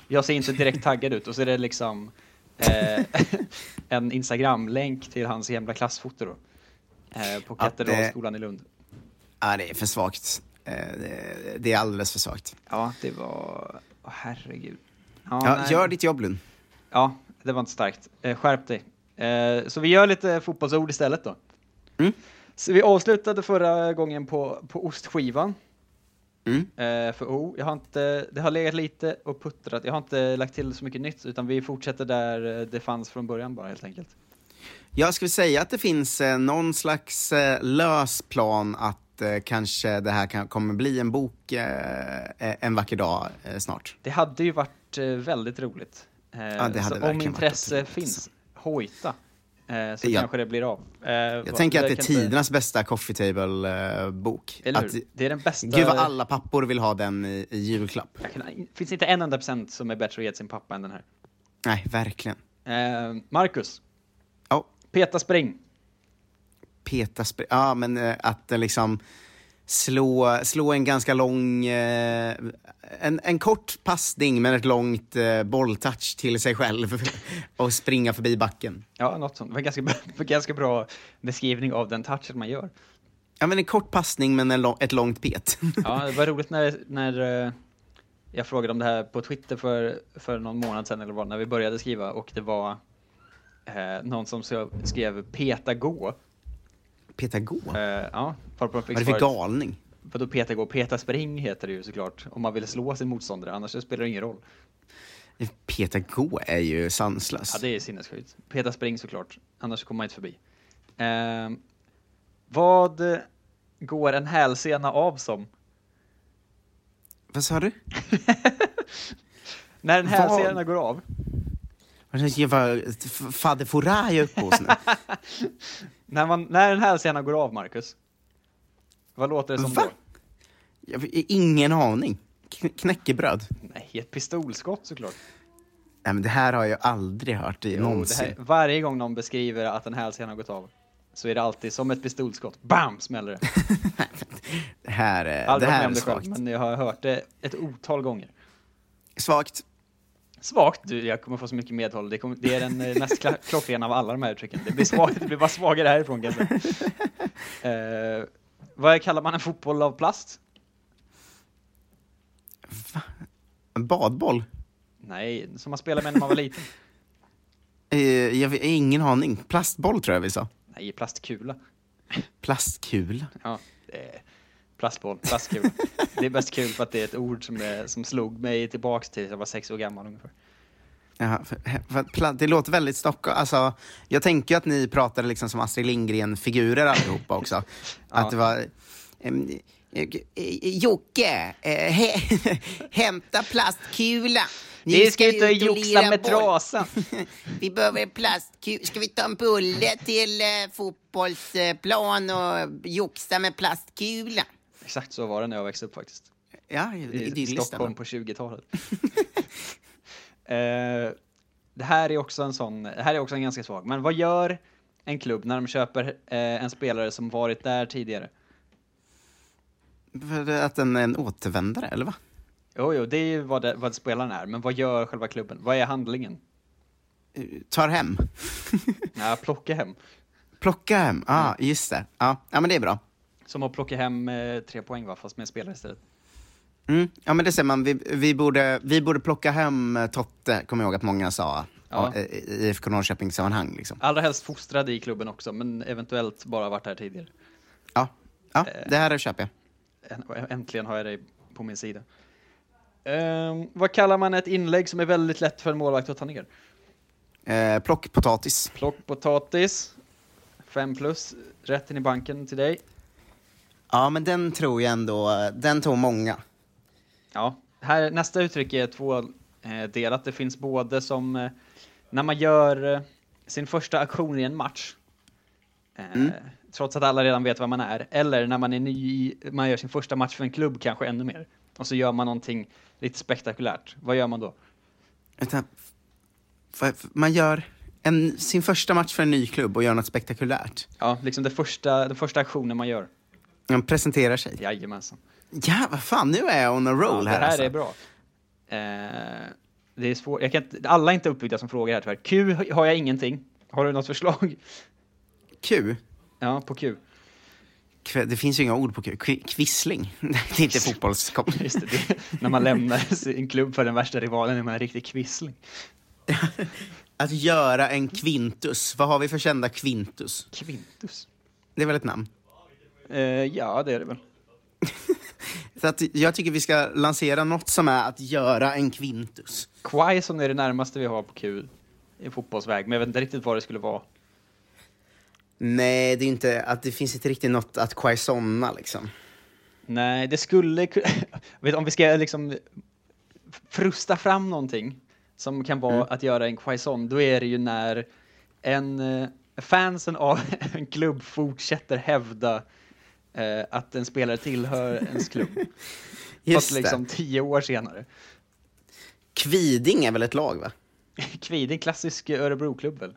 E: Jag ser inte direkt taggad ut och så är det liksom eh, [LAUGHS] en Instagram-länk till hans gamla klassfoto då. Eh, på Katedralskolan i Lund.
D: Ja, det är för svagt. Eh, det- Det är alldeles för svagt.
E: Ja, det var... Åh, herregud.
D: Ja,
E: nej.
D: gör ditt jobb Lund.
E: Ja, det var inte starkt. Eh, skärp dig. Eh, så vi gör lite fotbollsord istället då.
D: Mm.
E: Så vi avslutade förra gången på, på ostskivan.
D: Mm.
E: Eh, för O. Jag har inte, det har legat lite och puttrat. Jag har inte lagt till så mycket nytt, utan vi fortsätter där eh, det fanns från början bara helt enkelt.
D: Jag skulle säga att det finns eh, någon slags eh, lös plan att eh, kanske det här kan, kommer bli en bok eh, eh, en vacker dag snart.
E: Det hade ju varit väldigt
D: hade
E: så om intresse
D: otroligt
E: finns, hojta. Eh, så
D: Ja.
E: kanske det blir av. Eh,
D: Jag tänker att det är tidernas bästa coffee table-bok.
E: Hur? Det är den bästa-
D: Gud vad alla pappor vill ha den i, i julklapp.
E: Det finns inte en enda procent som är bättre att ge sin pappa än den här.
D: Nej, verkligen.
E: Eh, Marcus.
D: Ja.
E: Peta spring.
D: Peta spr- Ja, men eh, att det liksom... slå, slå en ganska lång, eh, en, en kort passning men ett långt eh, bolltouch till sig själv [LAUGHS] och springa förbi backen.
E: Ja, något sånt. Det var en ganska, bra- [LAUGHS] ganska bra beskrivning av den touchen man gör.
D: Ja, men en kort passning men en ett långt pet. [LAUGHS]
E: Ja, det var roligt när, när eh, jag frågade om det här på Twitter för, för någon månad sedan eller vad, när vi började skriva och det var eh, någon som skrev peta gå.
D: Peta gå?
E: Eh, ja.
D: Vad är det för galning?
E: Vadå peta gå? Peta spring heter det ju såklart. Om man vill slå sin motståndare, annars spelar det ingen roll.
D: Peta gå är ju sanslös.
E: Ja, det är sinnessjukt. Peta spring såklart, annars kommer man inte förbi. Eh, vad går en hälsena av som?
D: Vad sa du? [LAUGHS]
E: När en
D: Vad?
E: hälsena går av?
D: Vad- vad- f- Fadde Fouras är uppe hos nu. [LAUGHS]
E: När, man, när en hälsena går av, Marcus? Vad låter det som
D: Va?
E: då?
D: Jag har ingen aning. Kn- knäckebröd?
E: Nej, ett pistolskott såklart.
D: Nej, men det här har jag aldrig hört i
E: Jo,
D: någonsin.
E: här, varje gång någon beskriver att en hälsena har gått av så är det alltid som ett pistolskott. Bam! Smäller det. [LAUGHS]
D: Det här är, det här är
E: själv,
D: svagt.
E: men jag har hört det ett otal gånger.
D: Svagt.
E: Svagt? Du, jag kommer få så mycket medhåll. Det, kommer, det är den eh, mest klockrena av alla de här uttrycken. Det blir, svagt, det blir bara svagare härifrån kanske. [LAUGHS] Eh, vad kallar man en fotboll av plast?
D: En badboll?
E: Nej, som man spelade med när man var liten.
D: Eh, jag har ingen aning. Plastboll tror jag vi sa.
E: Nej, plastkula.
D: Plastkula?
E: Ja, det är plastboll, plastkula. [LAUGHS] det är bäst kul för att det är ett ord som, det, som slog mig tillbaks till jag var sex år gammal ungefär.
D: Ja, för, för att pla- det låter väldigt Stockholm. Alltså, jag tänker att ni pratade liksom som Astrid Lindgren-figurer allihopa också. [LAUGHS] Att det var... eh, eh, Jocke, eh, he, [LAUGHS] hämta plastkula. Ni
E: Vi ska ut och joxa med trasan.
D: vi behöver plastkula. Ska vi ta en bulle till eh, fotbollsplan och joxa med plastkula?
E: Exakt så var det när jag växte upp faktiskt.
D: Ja,
E: I
D: idylliskt
E: Stockholm på 20-talet. [LAUGHS] eh, det här är också en sån, det här är också en ganska svag. Men vad gör en klubb när de köper eh, en spelare som varit där tidigare?
D: För att den är en återvändare, eller va?
E: Jo, jo, det är ju vad, det, vad spelaren är, men vad gör själva klubben? Vad är handlingen?
D: Tar hem. [LAUGHS]
E: Ja, plocka hem.
D: Plocka hem, ja ah, just det. Ja, ja, men det är bra.
E: Som att plocka hem eh, tre poäng va, fast med spelare istället.
D: Mm. Ja men det ser man, vi, vi, borde, vi borde plocka hem eh, Totte, kommer jag ihåg att många sa.
E: Ja.
D: I IFK Norrköping-sammanhang liksom.
E: Allra helst fostrad i klubben också, men eventuellt bara varit här tidigare.
D: Ja, ja det här köper jag.
E: Äntligen har jag dig på min sida. Ehm, vad kallar man ett inlägg som är väldigt lätt för en målvakt att ta ner?
D: Eh, plockpotatis.
E: Plockpotatis. Fem plus. Rätten i banken till dig.
D: Ja men den tror jag ändå, den tog många.
E: Ja, här, nästa uttryck är två eh, delat. Det finns både som eh, när man gör eh, sin första aktion i en match. Eh,
D: Mm.
E: Trots att alla redan vet vad man är. Eller när man är ny, man gör sin första match för en klubb kanske ännu mer. Och så gör man någonting lite spektakulärt. Vad gör man då?
D: Man gör en, sin första match för en ny klubb och gör något spektakulärt.
E: Ja, liksom det första, den första aktionen man gör.
D: Man presenterar sig.
E: Jajamensan.
D: Ja, vad fan, nu är jag on a roll
E: ja,
D: här
E: Det här
D: alltså.
E: är bra. Eh, det är svårt. Jag kan inte, alla är inte uppbyggda som frågor här tyvärr. Q har jag ingenting. Har du något förslag?
D: Q?
E: Ja, på Q.
D: Kv- Det finns ju inga ord på Q. Kvi- Kvissling. [LAUGHS] det är inte [LAUGHS]
E: det, när man lämnar sin klubb för den värsta rivalen är man en riktig kvissling. [LAUGHS]
D: Att göra en kvintus. Vad har vi för kända kvintus?
E: Kvintus?
D: Det är väl ett namn?
E: Eh, ja, det är det väl. [LAUGHS]
D: Så att jag tycker vi ska lansera något som är att göra en kvintus.
E: Quaison är det närmaste vi har på Q i fotbollsväg, men jag vet inte riktigt vad det skulle vara.
D: Nej, det är inte att det finns inte riktigt något att quaisonna liksom.
E: Nej, det skulle ku- [LAUGHS] vet, om vi ska liksom frusta fram någonting som kan vara
D: Mm.
E: att göra en quaison, då är det ju när en eh, fansen av [LAUGHS] en klubb fortsätter hävda eh, att en spelare tillhör ens klubb. [LAUGHS]
D: Just
E: Fast liksom
D: det.
E: tio år senare.
D: Kviding är väl ett lag va? [LAUGHS]
E: Kviding, klassisk Örebroklubb väl?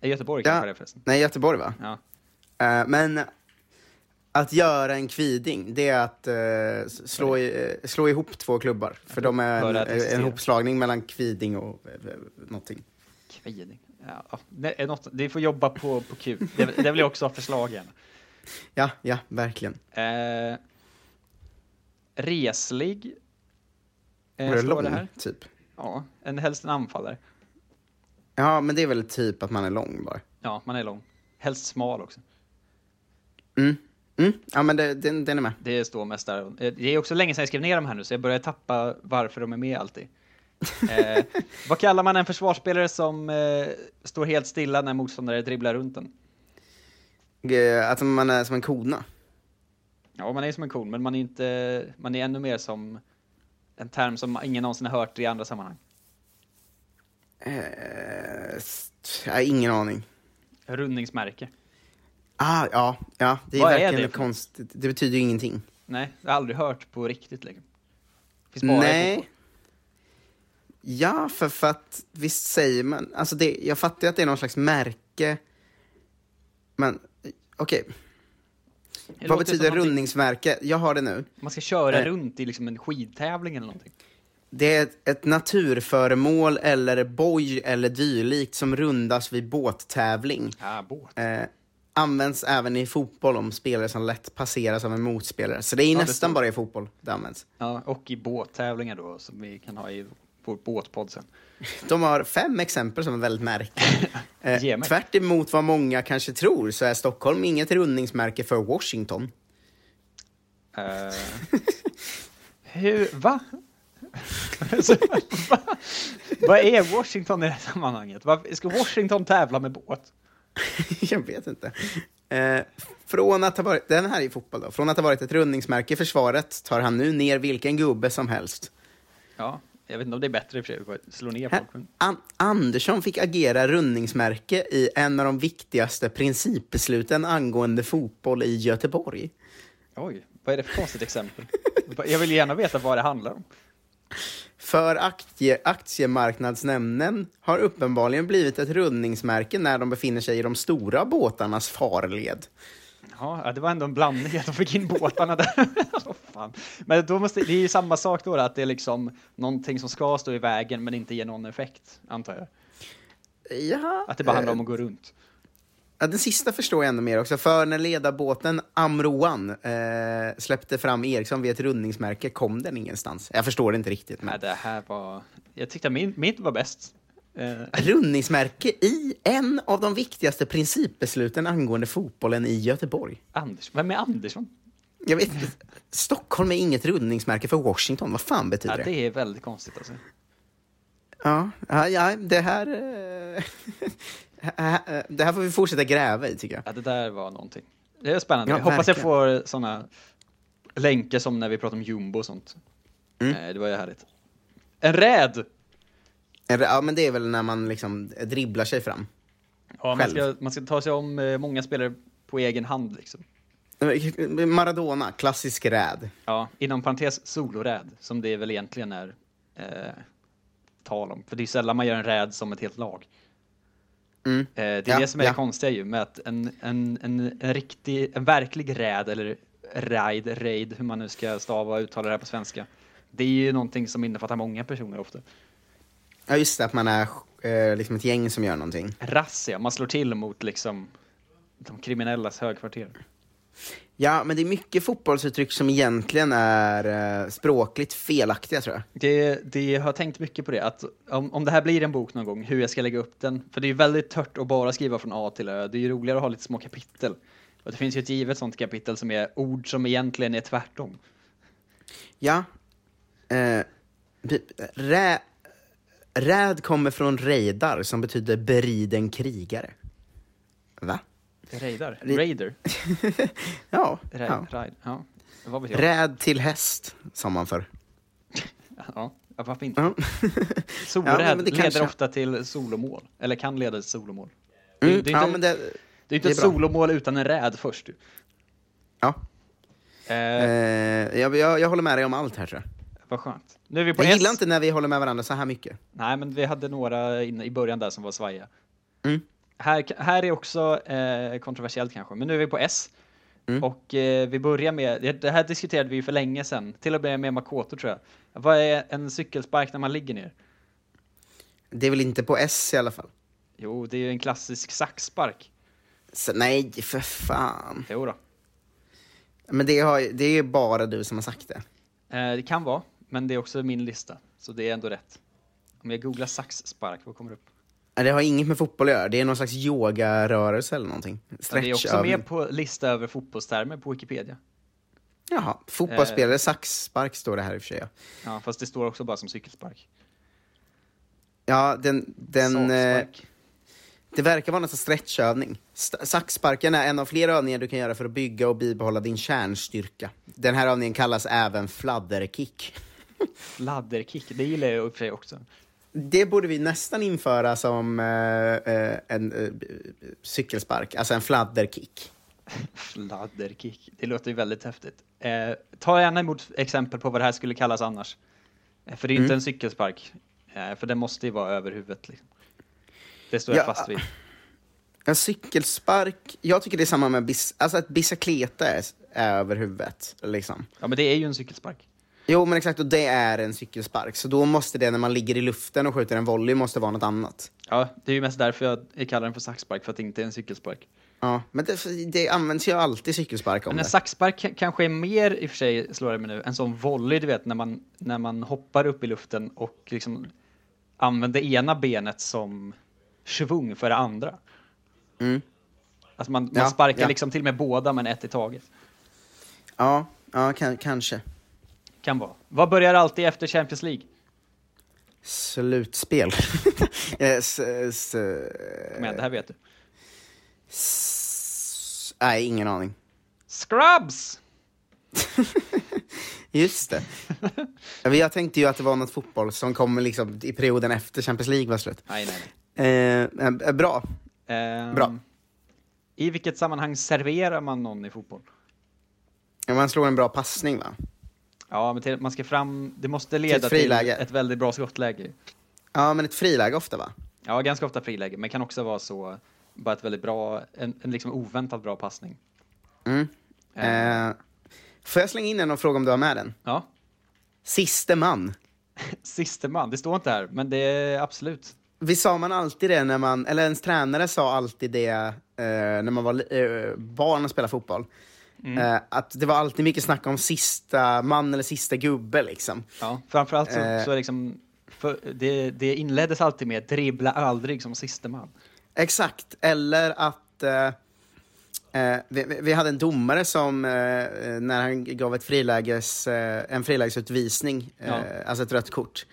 E: Göteborg kanske det förresten.
D: Nej, Göteborg va?
E: Ja.
D: Eh, men Att göra en kviding, det är att eh, slå, i, eh, slå ihop två klubbar. För de är en, en hopslagning mellan kviding och eh, någonting.
E: Kviding. Ja, ja. det är något, det får jobba på, på Q. Det, det vill jag också ha förslag igen.
D: Ja, ja, verkligen.
E: Eh, reslig. Eh,
D: Var det lång,
E: det här.
D: typ?
E: Ja, en, helst en anfallare.
D: Ja, men det är väl typ att man är lång bara.
E: Ja, man är lång. Helst smal också.
D: Mm. Mm. Ja, men det, den, den är med.
E: Det står mest där. Eh, Det är också länge sedan jag skrev ner dem här nu, så jag börjar tappa varför de är med alltid. [LAUGHS] eh, vad kallar man en försvarsspelare som eh, står helt stilla när motståndare dribblar runt den?
D: Eh, Att man är som en kona.
E: Ja, man är som en kon, men man är inte, man är ännu mer som en term som ingen någonsin har hört i andra sammanhang.
D: Eh, ingen aning.
E: Rundningsmärke.
D: Ah, ja, ja, det är
E: Vad är
D: verkligen
E: det för
D: konstigt. Det betyder ju ingenting.
E: Nej, jag har aldrig hört på riktigt längre. Finns bara
D: Nej. Ja, för, för att visst säger man... Alltså det, jag fattar ju att det är någon slags märke. Men okej.
E: Det
D: Vad betyder
E: någonting-
D: rundningsmärke? Jag har det nu.
E: Man ska köra
D: Eh.
E: runt i liksom en skidtävling eller någonting.
D: Det är ett, ett naturföremål eller boj eller dylikt som rundas vid båttävling.
E: Ja, båt.
D: Eh, används även i fotboll om spelare som lätt passeras av en motspelare. Så det är
E: Ja, det
D: nästan
E: står-
D: bara i fotboll det används.
E: Ja, och i båttävlingar då, som vi kan ha i vår båtpodd sen.
D: De har fem exempel som är väldigt märkliga. [LAUGHS] Eh, tvärt emot vad många kanske tror så är Stockholm inget rundningsmärke för Washington.
E: Eh, hur, va? Så, [LAUGHS] va? Vad är Washington i det här sammanhanget? Ska Washington tävla med båt?
D: Jag vet inte. Eh, från att ha varit, den här är fotboll då. Från att ha varit ett rundningsmärke i försvaret tar han nu ner vilken gubbe som helst.
E: Ja, jag vet inte om det är bättre i och för sig att slå ner folk.
D: An Andersson fick agera rundningsmärke i en av de viktigaste principbesluten angående fotboll i Göteborg.
E: Oj, vad är det för konstigt exempel? [LAUGHS] Jag vill gärna veta vad det handlar om.
D: För aktie, aktiemarknadsnämnden har uppenbarligen blivit ett rundningsmärke när de befinner sig i de stora båtarnas farled.
E: Ja, det var ändå en blandning att de fick in båtarna där. [LAUGHS] Vad fan. Men då måste, det är ju samma sak då, att det är liksom någonting som ska stå i vägen men inte ger någon effekt, antar jag.
D: Ja,
E: Att det bara handlar om att gå runt.
D: Ja, den sista förstår jag ändå mer också, för när ledarbåten Amroan eh, släppte fram Ericsson vid ett rundningsmärke kom den ingenstans. Jag förstår det inte riktigt. Men...
E: Nej, det här var... Jag tyckte min, mitt var bäst. Eh,
D: Rundningsmärke i en av de viktigaste principbesluten angående fotbollen i Göteborg.
E: Anders, vem är Andersson?
D: Jag vet inte. Stockholm är inget rundningsmärke för Washington. Vad fan betyder
E: Ja,
D: det?
E: det är väldigt konstigt alltså.
D: Ja, ja, ja, det här... eh, [LAUGHS] det här får vi fortsätta gräva i, tycker jag.
E: Ja, det där var någonting. Det är spännande.
D: Ja,
E: jag hoppas jag får såna länkar som när vi pratar om jumbo och sånt.
D: Mm.
E: Eh, det var ju härligt. En räd!
D: Ja, men det är väl när man liksom dribblar sig fram.
E: Ja, man, ska, man ska ta sig om eh, många spelare på egen hand liksom.
D: Maradona, klassisk räd.
E: Ja, inom parentes soloräd, som det väl egentligen är eh, tal om. För det är sällan man gör en räd som ett helt lag.
D: Mm.
E: Eh, det är
D: Ja,
E: det som är
D: ja.
E: det konstiga ju, med att en, en, en, en riktig, en verklig räd, eller raid, raid, hur man nu ska stava och uttala det här på svenska. Det är ju någonting som innefattar många personer ofta.
D: Ja, just det, att man är eh, liksom ett gäng som gör någonting.
E: Razzia, man slår till mot liksom de kriminellas högkvarter.
D: Ja, men det är mycket fotbollsuttryck som egentligen är eh, språkligt felaktiga, tror jag.
E: Det, det jag har tänkt mycket på det, att om, om det här blir en bok någon gång, hur jag ska lägga upp den. För det är ju väldigt tört att bara skriva från A till Ö. Det är ju roligare att ha lite små kapitel. Och det finns ju ett givet sånt kapitel som är ord som egentligen är tvärtom.
D: Ja. Eh, rä, räd kommer från reidar, som betyder beriden krigare. Va?
E: Raidar?
D: Ri-
E: Raider? [LAUGHS]
D: Ja.
E: Ra-
D: ja.
E: Raid, ja. Vad jag?
D: Räd till häst, sa man för. [LAUGHS]
E: Ja, varför inte? [LAUGHS] Solräd
D: Ja, det
E: leder
D: kanske-
E: ofta till solomål. Eller kan leda till solomål.
D: Mm,
E: det, är
D: ja,
E: inte,
D: men det,
E: det är inte
D: det
E: ett
D: är
E: solomål utan en räd först. ju.
D: Ja.
E: Eh,
D: Eh, jag, jag, jag håller med dig om allt här, tror jag.
E: Vad skönt. Nu är vi på
D: Jag gillar inte när vi håller med varandra så här mycket.
E: Nej, men vi hade några in, i början där som var svajiga.
D: Mm.
E: Här, här är också eh, kontroversiellt kanske, men nu är vi på S. Och eh, vi börjar med, det- det här diskuterade vi ju för länge sedan, till och med med Makoto tror jag. Vad är en cykelspark när man ligger ner?
D: Det är väl inte på S i alla fall?
E: Jo, det är ju en klassisk saxspark.
D: Så, nej, för fan.
E: Jo då.
D: Men det, har, det är ju bara du som har sagt det.
E: Eh, det kan vara, men det är också min lista, så det är ändå rätt. Om jag googlar saxspark, vad kommer upp?
D: Nej, Det har inget med fotboll att göra, det är någon slags yogarörelse eller någonting.
E: Ja, det är också med på lista över fotbollstermer på Wikipedia.
D: Jaha, fotbollsspelare, saxspark står det här i och för sig. Ja,
E: Ja, fast det står också bara som cykelspark.
D: ja den... den eh, det verkar vara sorts stretchövning. St- Saxsparken är en av flera övningar du kan göra för att bygga och bibehålla din kärnstyrka. Den här övningen kallas även fladderkick.
E: Fladderkick, det gillar jag i och för sig också.
D: Det borde vi nästan införa som eh, eh, en eh, cykelspark, alltså en fladderkick.
E: Fladderkick, det låter ju väldigt häftigt. Eh, ta gärna emot exempel på vad det här skulle kallas annars. Eh, för det är ju inte
D: Mm.
E: en cykelspark, eh, för den måste ju vara över huvudet. Liksom. Det står jag
D: Ja,
E: fast vid.
D: En cykelspark, jag tycker det är samma med bis, alltså att bicicleta är, är över huvudet. Liksom.
E: Ja, men det är ju en cykelspark.
D: Jo men exakt, och det är en cykelspark. Så då måste det när man ligger i luften och skjuter en volley måste vara något annat.
E: Ja, det är ju mest därför jag kallar den för saxspark, för att det inte är en cykelspark.
D: Ja, men det, det används ju alltid cykelspark om
E: Men en
D: det.
E: saxspark kanske är mer, i och för sig, slår det mig nu, en sån volley, du vet, när man, när man hoppar upp i luften och liksom använder ena benet som svung för det andra.
D: Mm.
E: Alltså man, man
D: Ja,
E: sparkar
D: ja.
E: liksom till med båda, men ett i taget.
D: Ja, ja kan, kanske.
E: Kan vara. Vad börjar alltid efter Champions League?
D: Slutspel. [LAUGHS] yes, yes,
E: igen, det här vet du.
D: s- nej, ingen aning.
E: Scrubs! [LAUGHS]
D: Just det. [LAUGHS] Ja, men Jag tänkte ju att det var något fotboll som kommer liksom i perioden efter Champions League var slut.
E: Nej, nej, nej.
D: Eh, eh, bra.
E: Ehm,
D: Bra.
E: I vilket sammanhang serverar man någon i fotboll?
D: Ja, Man slår en bra passning va?
E: Ja, men till, man ska fram, det måste leda till,
D: friläge.
E: ett väldigt bra skottläge.
D: Ja, men ett friläge ofta va?
E: Ja, ganska ofta friläge, men kan också vara så, bara ett väldigt bra, en, en liksom oväntat bra passning.
D: Mm. Eh, får jag slänga in en och fråga om du har med den?
E: Ja.
D: Siste man. [LAUGHS]
E: Siste man, det står inte här, men det är absolut.
D: Visst sa man alltid det när man, eller ens tränare sa alltid det eh, när man var eh, barn och spelade fotboll.
E: Mm.
D: Eh, att det var alltid mycket snack om sista man eller sista gubbe liksom.
E: Ja, framförallt så,
D: Eh.
E: så liksom, det, det inleddes alltid med dribbla aldrig som siste man.
D: Exakt, eller att eh, eh, vi, vi- hade en domare som, eh, eh, när han gav ett friläges, en frilägesutvisning,
E: Ja.
D: alltså ett rött kort,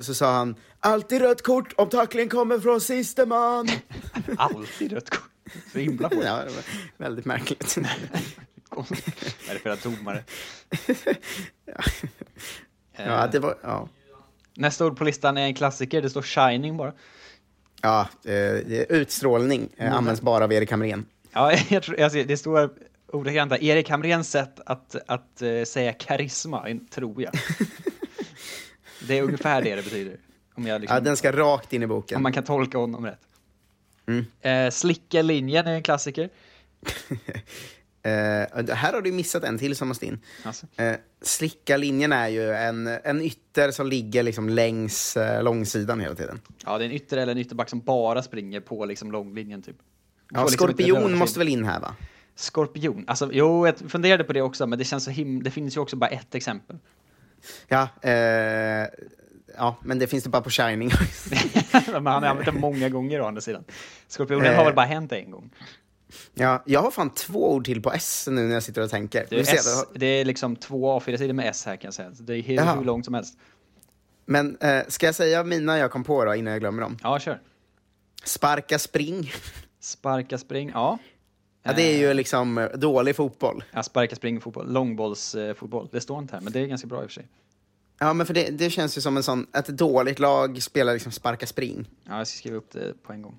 D: så sa han alltid rött kort om tacklingen kommer från siste man. [LAUGHS]
E: Alltid rött kort. Så himla [LAUGHS] på
D: ja, väldigt märkligt. [LAUGHS]
E: Är det för domare?
D: ja, det var, ja.
E: Nästa ord på listan är en klassiker, det står Shining bara.
D: Ja, eh, utstrålning eh,
E: Mm.
D: används bara av Erik Hamrén.
E: Ja, [LAUGHS] jag tror, alltså, det står ordagrant Erik Hamréns sätt att, att eh, säga karisma, tror jag. det är ungefär det det betyder. Om, jag liksom,
D: Ja, den ska rakt in i boken.
E: om man kan tolka honom rätt.
D: Mm.
E: Eh, slicka linjen är en klassiker. [LAUGHS]
D: Eh, här har du missat en till som måste in.
E: Alltså.
D: Eh, slicka linjen är ju en, en ytter som ligger liksom längs eh, långsidan hela tiden.
E: Ja, det är en ytter eller en ytterback som bara springer på liksom långlinjen typ.
D: Ja,
E: liksom
D: skorpion
E: sig.
D: måste väl in här va?
E: Skorpion, alltså jo, jag funderade på det också, men det känns så him... Det finns ju också bara ett exempel.
D: Ja, eh, ja, men det finns det bara på Shining. [LAUGHS]
E: men han har använt det många gånger å andra sidan. Skorpionen
D: Eh.
E: har väl bara hänt en gång.
D: ja, jag har fan två ord till på S nu när jag sitter och tänker.
E: Det är, S, det är liksom två A4-sidor med S här kan jag säga. Det är hur,
D: Jaha.
E: hur långt som helst.
D: Men eh, ska jag säga mina jag kom på då innan jag glömmer dem?
E: Ja, kör.
D: Sparka spring.
E: Sparka spring, ja.
D: Ja, det är ju liksom eh, dålig fotboll.
E: Ja, sparka spring fotboll. Långbollsfotboll. Det står inte här, men det är ganska bra i och för sig.
D: Ja, men för det, det känns ju som en sån, ett dåligt lag spelar liksom sparka spring.
E: Ja, jag ska skriva upp det på en gång.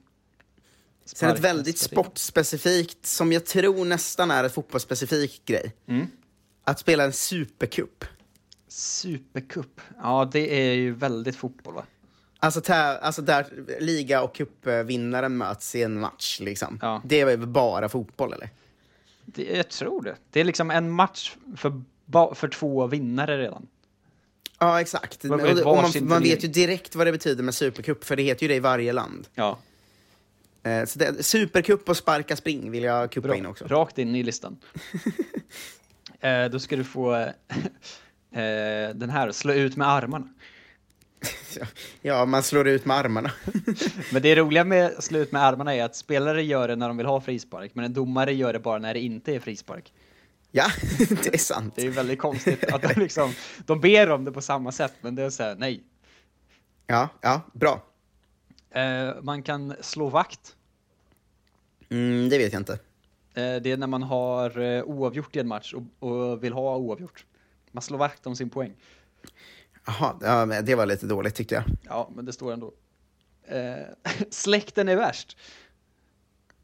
D: Sen ett
E: Sparka
D: väldigt
E: spring.
D: sportspecifikt, som jag tror nästan är ett fotbollsspecifik grej.
E: Mm.
D: Att spela en supercup.
E: Supercup. Ja, det är ju väldigt fotboll va?
D: Alltså, tä- alltså där liga och cupvinnaren möts i en match liksom.
E: Ja.
D: Det är väl bara fotboll eller?
E: Det, jag tror det. Det är liksom en match för, ba- för två vinnare redan.
D: Ja, exakt.
E: Vad-
D: Och, och man, man vet ju direkt vad det betyder med supercup, för det heter ju det i varje land.
E: Ja.
D: Eh, så det, supercup och sparka spring vill jag kuppa
E: Bra.
D: in också.
E: Rakt in i listan. [LAUGHS] eh, då ska du få [LAUGHS] eh, den här, slå ut med armarna. [LAUGHS]
D: Ja, man slår ut med armarna.
E: Men det roliga med att slå ut med armarna är att spelare gör det när de vill ha frispark, men en domare gör det bara när det inte är frispark.
D: Ja, [LAUGHS] det är sant.
E: Det är väldigt konstigt att de liksom, de ber om det på samma sätt, men det är såhär, nej.
D: Ja, ja, bra.
E: Eh, man kan slå vakt.
D: Mm, det vet jag inte.
E: Eh, det är när man har eh, oavgjort i en match och, och vill ha oavgjort. Man slår vakt om sin poäng.
D: Jaha, ja, det var lite dåligt tyckte jag.
E: Ja, men det står ändå. Eh, [LAUGHS] släkten är värst.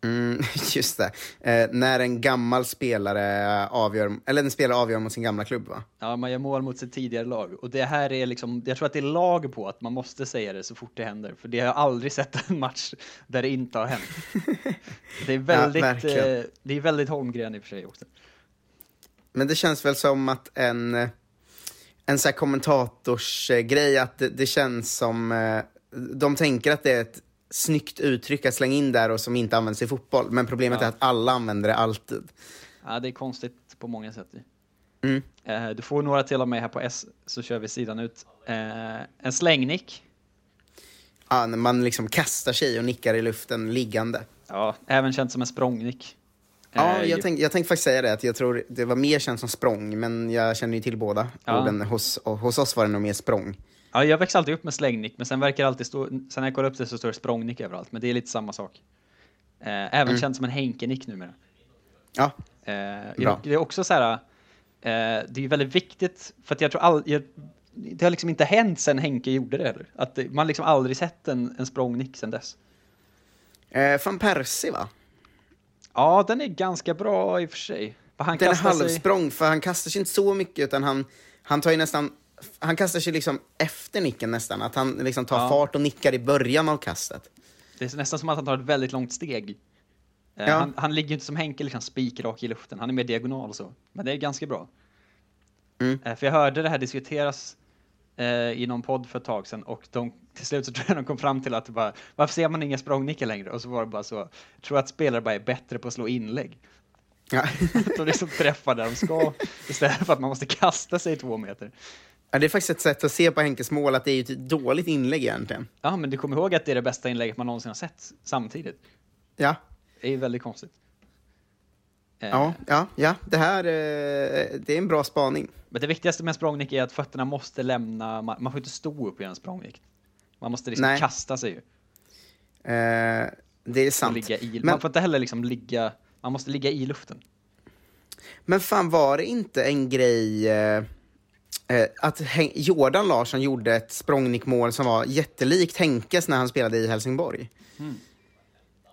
D: Mm, [LAUGHS] just det. Eh, när en gammal spelare avgör, eller en spelare avgör mot sin gamla klubb va?
E: Ja, man gör mål mot sitt tidigare lag. Och det här är liksom, jag tror att det är lag på att man måste säga det så fort det händer. För det har jag aldrig [LAUGHS] sett en match där det inte har hänt. [LAUGHS] Det är väldigt,
D: verkligen.
E: eh, det är väldigt Holmgren i och för sig också.
D: Men det känns väl som att en, en så kommentatorsgrej, att det, det känns som... eh, De tänker att det är ett snyggt uttryck att slänga in där och som inte används i fotboll. Men problemet
E: Ja.
D: är att alla använder det alltid.
E: Ja, det är konstigt på många sätt.
D: Mm.
E: Eh, du får några till av mig här på S, så kör vi sidan ut. Eh, en slängnick.
D: Ja, när man liksom kastar sig och nickar i luften liggande.
E: Ja, även känt som en språngnick.
D: Ja,
E: Eh,
D: jag, tänk, jag tänkte faktiskt säga det, att jag tror det var mer känt som språng, men jag känner ju till båda
E: Ja.
D: orden. Hos, hos oss var det nog mer språng.
E: Ja, jag växte alltid upp med slängnick, men sen verkar alltid stå, sen när jag kollar upp det så står det språngnick överallt, men det är lite samma sak. Eh, även
D: Mm.
E: känt som en Henke-nick numera.
D: Ja,
E: Eh,
D: Bra.
E: det är också så här, eh, det är väldigt viktigt, för att jag tror all, jag, det har liksom inte hänt sen Henke gjorde det heller. Att det, man liksom aldrig sett en, en språngnick sen dess.
D: Eh, Van Persie va?
E: Ja, den är ganska bra i och för sig. Han
D: Den är
E: kastar sig-
D: halvsprång, för han kastar sig inte så mycket, utan han, han tar ju nästan... Han kastar sig liksom efter nicken nästan, att han liksom tar
E: Ja.
D: fart och nickar i början av kastet.
E: Det är nästan som att han tar ett väldigt långt steg. Eh,
D: Ja.
E: han, han ligger ju inte som Henke liksom spikrak i luften, han är mer diagonal och så. Men det är ganska bra.
D: Mm.
E: Eh, för jag hörde det här diskuteras eh, i någon podd för ett tag sedan och de, till slut så [LAUGHS] tror jag de kom fram till att bara, varför ser man inga språngnickar längre? Och så var det bara så, jag tror att spelare bara är bättre på att slå inlägg.
D: Ja. [LAUGHS]
E: de liksom träffar där de ska istället för att man måste kasta sig två meter.
D: Ja, det är faktiskt ett sätt att se på Henkes mål, att det är ett dåligt inlägg egentligen.
E: Ja, men du kommer ihåg att det är det bästa inlägget man någonsin har sett samtidigt.
D: Ja,
E: Det är ju väldigt konstigt. Eh,
D: ja, ja, ja. Det här eh, det är en bra spaning.
E: Men det viktigaste med en språngnick är att fötterna måste lämna, man, får inte stå upp i en språngnick. Man måste liksom
D: Nej.
E: kasta sig ju.
D: Eh, det är sant.
E: i,
D: Men-
E: Man får inte heller liksom ligga, man måste ligga i luften.
D: Men fan, var det inte en grej att Hen- Jordan Larsson gjorde ett språngnickmål som var jättelikt Henkes när han spelade i Helsingborg?
E: Mm.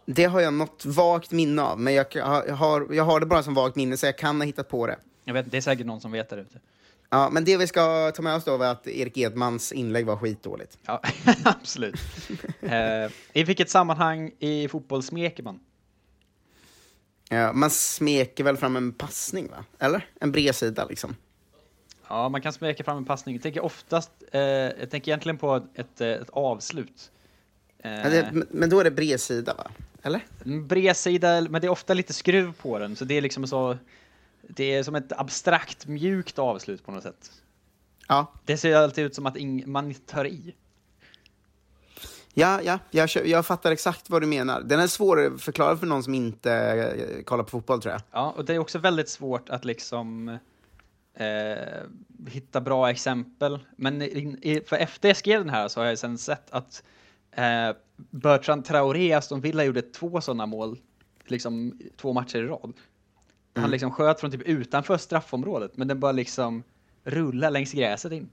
D: Det har jag något vagt minne av, men jag, jag, har, jag har det bara som vagt minne så jag kan ha hittat på det.
E: Jag vet, det är säkert någon som vet där ute.
D: Ja, men det vi ska ta med oss då var att Erik Edmans inlägg var skitdåligt.
E: Ja, [LAUGHS] absolut. eh, I vilket sammanhang i fotboll smeker man?
D: Ja, man smeker väl fram en passning, va? Eller? En bredsida, liksom.
E: Ja, man kan smeka fram en passning. Jag tänker oftast, eh, jag tänker egentligen på ett, eh, ett avslut. Eh,
D: Ja, det, men- men då är det bredsida, va? Eller?
E: En bredsida, men det är ofta lite skruv på den, så det är liksom så... Det är som ett abstrakt mjukt avslut på något sätt.
D: Ja.
E: Det ser alltid ut som att man tar i.
D: Ja, ja jag, jag fattar exakt vad du menar. Den är svår att förklara för någon som inte eh, kollar på fotboll, tror jag.
E: Ja, och det är också väldigt svårt att liksom eh, hitta bra exempel. Men i, i, för efter jag skrev den här så har jag sen sett att eh, Bertrand Traoré, Aston Villa, gjorde två sådana mål, liksom två matcher i rad. Han
D: Mm.
E: liksom sköt från typ utanför straffområdet, men den bara liksom rulla längs gräset in.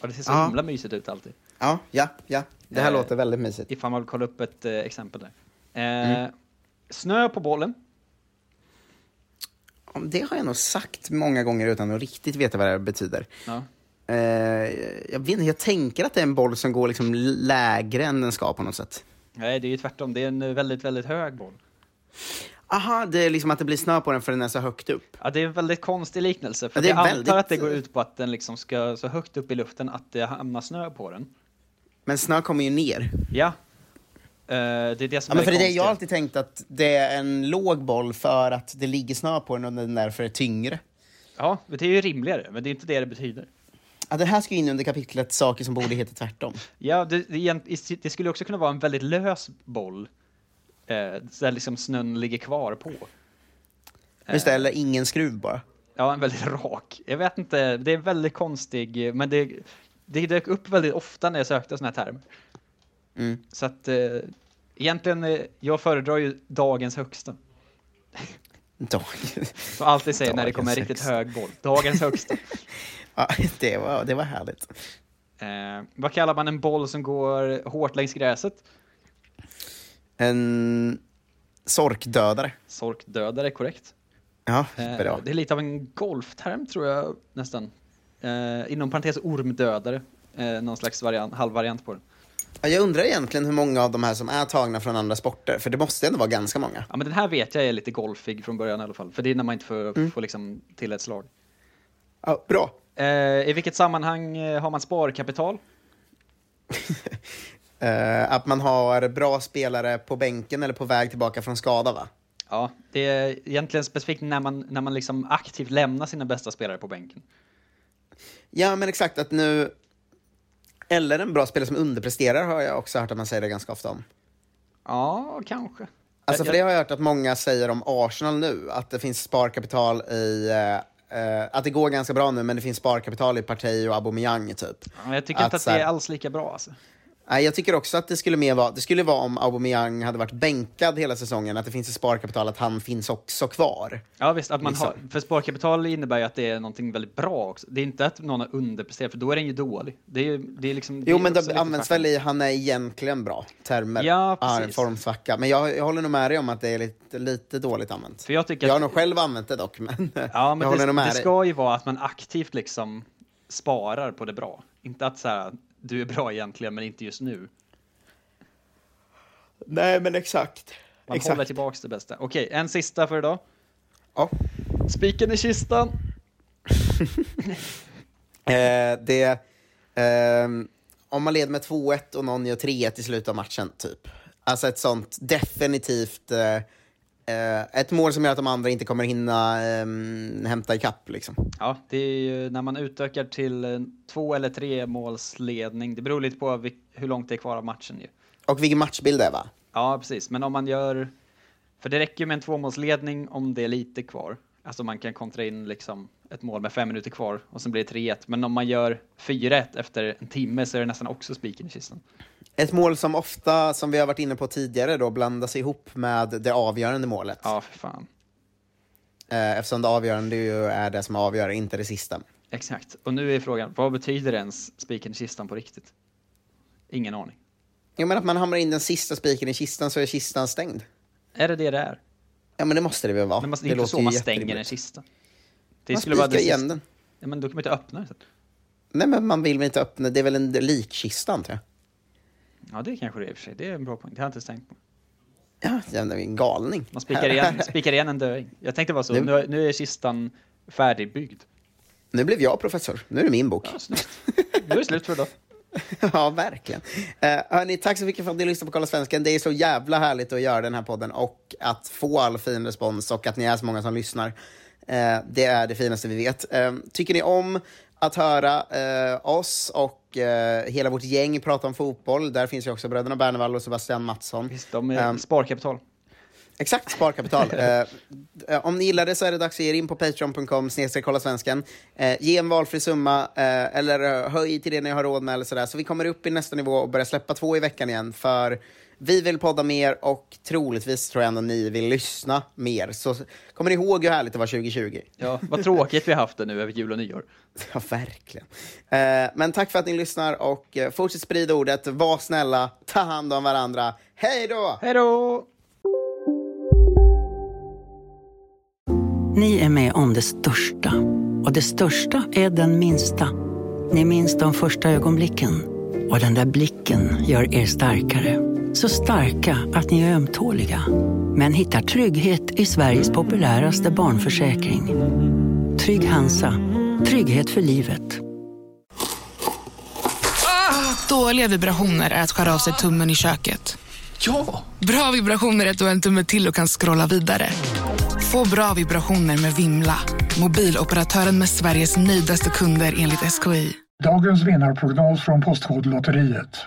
E: Och det ser så
D: Ja.
E: himla mysigt ut alltid.
D: Ja, ja, ja. Det här
E: Eh,
D: låter väldigt mysigt.
E: Ifall man vill kolla upp ett eh, exempel där. Eh,
D: Mm.
E: Snö på bollen.
D: Det har jag nog sagt många gånger utan att riktigt veta vad det betyder.
E: Ja.
D: Eh, jag, vet inte, jag tänker att det är en boll som går liksom lägre än den ska på något sätt.
E: Nej, det är ju tvärtom. Det är en väldigt, väldigt hög boll.
D: Aha, det är liksom att det blir snö på den för den är så högt upp.
E: Ja, det är en väldigt konstig liknelse. För
D: Ja,
E: jag antar
D: väldigt-
E: att det går ut på att den liksom ska så högt upp i luften att det hamnar snö på den.
D: Men snö kommer ju ner.
E: Ja. Eh, det är det som
D: Ja, men
E: är
D: för det det jag har alltid tänkt att det är en låg boll för att det ligger snö på den och den därför är tyngre.
E: Ja, det är ju rimligare, men det är inte det det betyder.
D: Ja, det här ska in under kapitlet saker som borde heta tvärtom. [LAUGHS]
E: Ja, det, det, det skulle också kunna vara en väldigt lös boll. Eh, där liksom snön ligger kvar på.
D: Just det, eller ingen skruv bara.
E: Ja, en väldigt [LAUGHS] rak. Jag vet inte, det är väldigt konstig, men det, det dök upp väldigt ofta när jag sökte sådana här termer.
D: Mm.
E: Så att eh, egentligen, eh, jag föredrar ju dagens högsta.
D: Dag.
E: Så alltid säger när det kommer en riktigt hög boll. Dagens högsta. [LAUGHS]
D: Ja, det var, det var härligt.
E: Eh, vad kallar man en boll som går hårt längs gräset?
D: En sorkdödare.
E: Sorkdödare, korrekt.
D: Ja,
E: Eh,
D: bra.
E: det är lite av en golfterm tror jag nästan. Eh, inom parentes ormdödare. Eh, någon slags variant, halvvariant på den.
D: Ja, Jag undrar egentligen hur många av de här som är tagna från andra sporter, för det måste ändå vara ganska många.
E: Ja, men den här vet jag är lite golfig från början i alla fall. För det är när man inte får,
D: Mm.
E: får liksom till ett slag.
D: Ja, bra.
E: Eh, I vilket sammanhang eh, har man sparkapital? [LAUGHS]
D: Eh, att man har bra spelare på bänken eller på väg tillbaka från skada, va?
E: Ja, det är egentligen specifikt när man, när man liksom aktivt lämnar sina bästa spelare på bänken.
D: Ja, men exakt att nu... Eller en bra spelare som underpresterar har jag också hört att man säger det ganska ofta om.
E: Ja, kanske.
D: Alltså för
E: Jag-
D: det har jag hört att många säger om Arsenal nu, att det finns sparkapital i... eh, att det går ganska bra nu, men det finns sparkapital i Partey och Aubameyang, typ.
E: Ja, jag tycker inte att
D: så
E: det är alls lika bra alltså.
D: Nej, jag tycker också att det skulle mer vara, det skulle vara om Aubameyang hade varit bänkad hela säsongen, att det finns ett sparkapital, att han finns också kvar.
E: Ja visst, att man
D: Liksom.
E: har, för sparkapital innebär ju att det är någonting väldigt bra också. Det är inte att någon har underpresterat, för då är den ju dålig. Det är, det är liksom, det
D: Jo,
E: är
D: men det används väl i, han är egentligen bra, termer.
E: Ja, precis.
D: formsvacka. Men jag, jag håller nog med dig om att det är lite, lite dåligt använt.
E: För jag tycker
D: jag har
E: att-
D: nog själv använt det dock, men,
E: Ja, [LAUGHS]
D: jag
E: men
D: håller
E: det,
D: nog med
E: det
D: dig.
E: ska ju vara att man aktivt liksom sparar på det bra. Inte att så här, du är bra egentligen, men inte just nu.
D: Nej, men exakt.
E: Man
D: Exakt.
E: håller tillbaks det bästa. Okej, en sista för idag.
D: Ja.
E: Spiken i kistan. [LAUGHS]
D: Eh, det, ehm, om man leder med 2-1 och någon gör 3-1 i slutet av matchen, typ. Alltså ett sånt definitivt... Eh, eh, ett mål som gör att de andra inte kommer hinna eh, hämta ikapp, liksom.
E: Ja, det är ju när man utökar till eh, två eller tre målsledning. Det beror lite på hur långt det är kvar av matchen ju.
D: Och vilken matchbild det är, va?
E: Ja, precis. Men om man gör... För det räcker ju med en tvåmålsledning om det är lite kvar. Alltså man kan kontra in liksom ett mål med fem minuter kvar och sen blir det 3-1. Men om man gör 4-1 efter en timme så är det nästan också spiken i kistan.
D: Ett mål som ofta, som vi har varit inne på tidigare, då, blandas ihop med det avgörande målet.
E: Ja, för fan.
D: Eh, eftersom det avgörande ju är det som avgör, inte det sista.
E: Exakt. Och nu är frågan, vad betyder ens spiken i kistan på riktigt? Ingen aning.
D: Jo, men att man hamrar in den sista spiken i kistan så är kistan stängd.
E: Är det det det är?
D: Ja, men det måste det väl vara.
E: Måste, det är inte så man stänger en kista. Det
D: Man
E: skulle vara
D: spikar igen
E: sista-
D: den.
E: Ja, men då kan man inte öppna den.
D: Nej, men man vill väl inte öppna, det är väl en likkista, antar jag.
E: Ja, det kanske det är i och för sig. Det är en bra poäng. Det har jag inte tänkt på.
D: Ja, det är en galning.
E: Man spikar igen, [LAUGHS] spikar igen en döing. Jag tänkte bara så,
D: Nu-
E: nu, nu är kistan färdigbyggd.
D: Nu blev jag professor. Nu är det min bok.
E: Nu är det slut för idag. [LAUGHS]
D: ja, verkligen. Uh, hörni, tack så mycket för att ni lyssnade på Kolla Svensken. Det är så jävla härligt att göra den här podden och att få all fin respons och att ni är så många som lyssnar. Eh, det är det finaste vi vet. Eh, tycker ni om att höra eh, oss och eh, hela vårt gäng prata om fotboll? Där finns ju också bröderna Bernevall och Sebastian Mattsson.
E: Visst, de är
D: Ehm,
E: sparkapital.
D: Exakt, sparkapital. [LAUGHS] eh, eh, om ni gillar det så är det dags att ge er in på patreon.com kolla svensken. Eh, ge en valfri summa eh, eller eh, höj till det ni har råd med eller sådär. Så vi kommer upp i nästa nivå och börjar släppa två i veckan igen. För vi vill podda mer och troligtvis tror jag ändå ni vill lyssna mer. Så kommer ni ihåg hur härligt det var 2020?
E: Ja, vad tråkigt vi har haft det nu över jul och nyår. [LAUGHS]
D: Ja, verkligen. Eh, men tack för att ni lyssnar och eh, fortsätt sprida ordet. Var snälla, ta hand om varandra. Hej då!
E: Hej då!
I: Ni är med om det största. Och det största är den minsta. Ni minns de första ögonblicken. Och den där blicken gör er starkare. Så starka att ni är ömtåliga. Men hittar trygghet i Sveriges populäraste barnförsäkring. Trygg Hansa. Trygghet för livet.
J: Dåliga vibrationer är att skära av sig tummen i köket.
K: Ja!
J: Bra vibrationer är att du har en tumme till och kan scrolla vidare. Få bra vibrationer med Vimla. Mobiloperatören med Sveriges nöjdaste kunder enligt SKI.
L: Dagens vinnarprognos från Postkodlotteriet.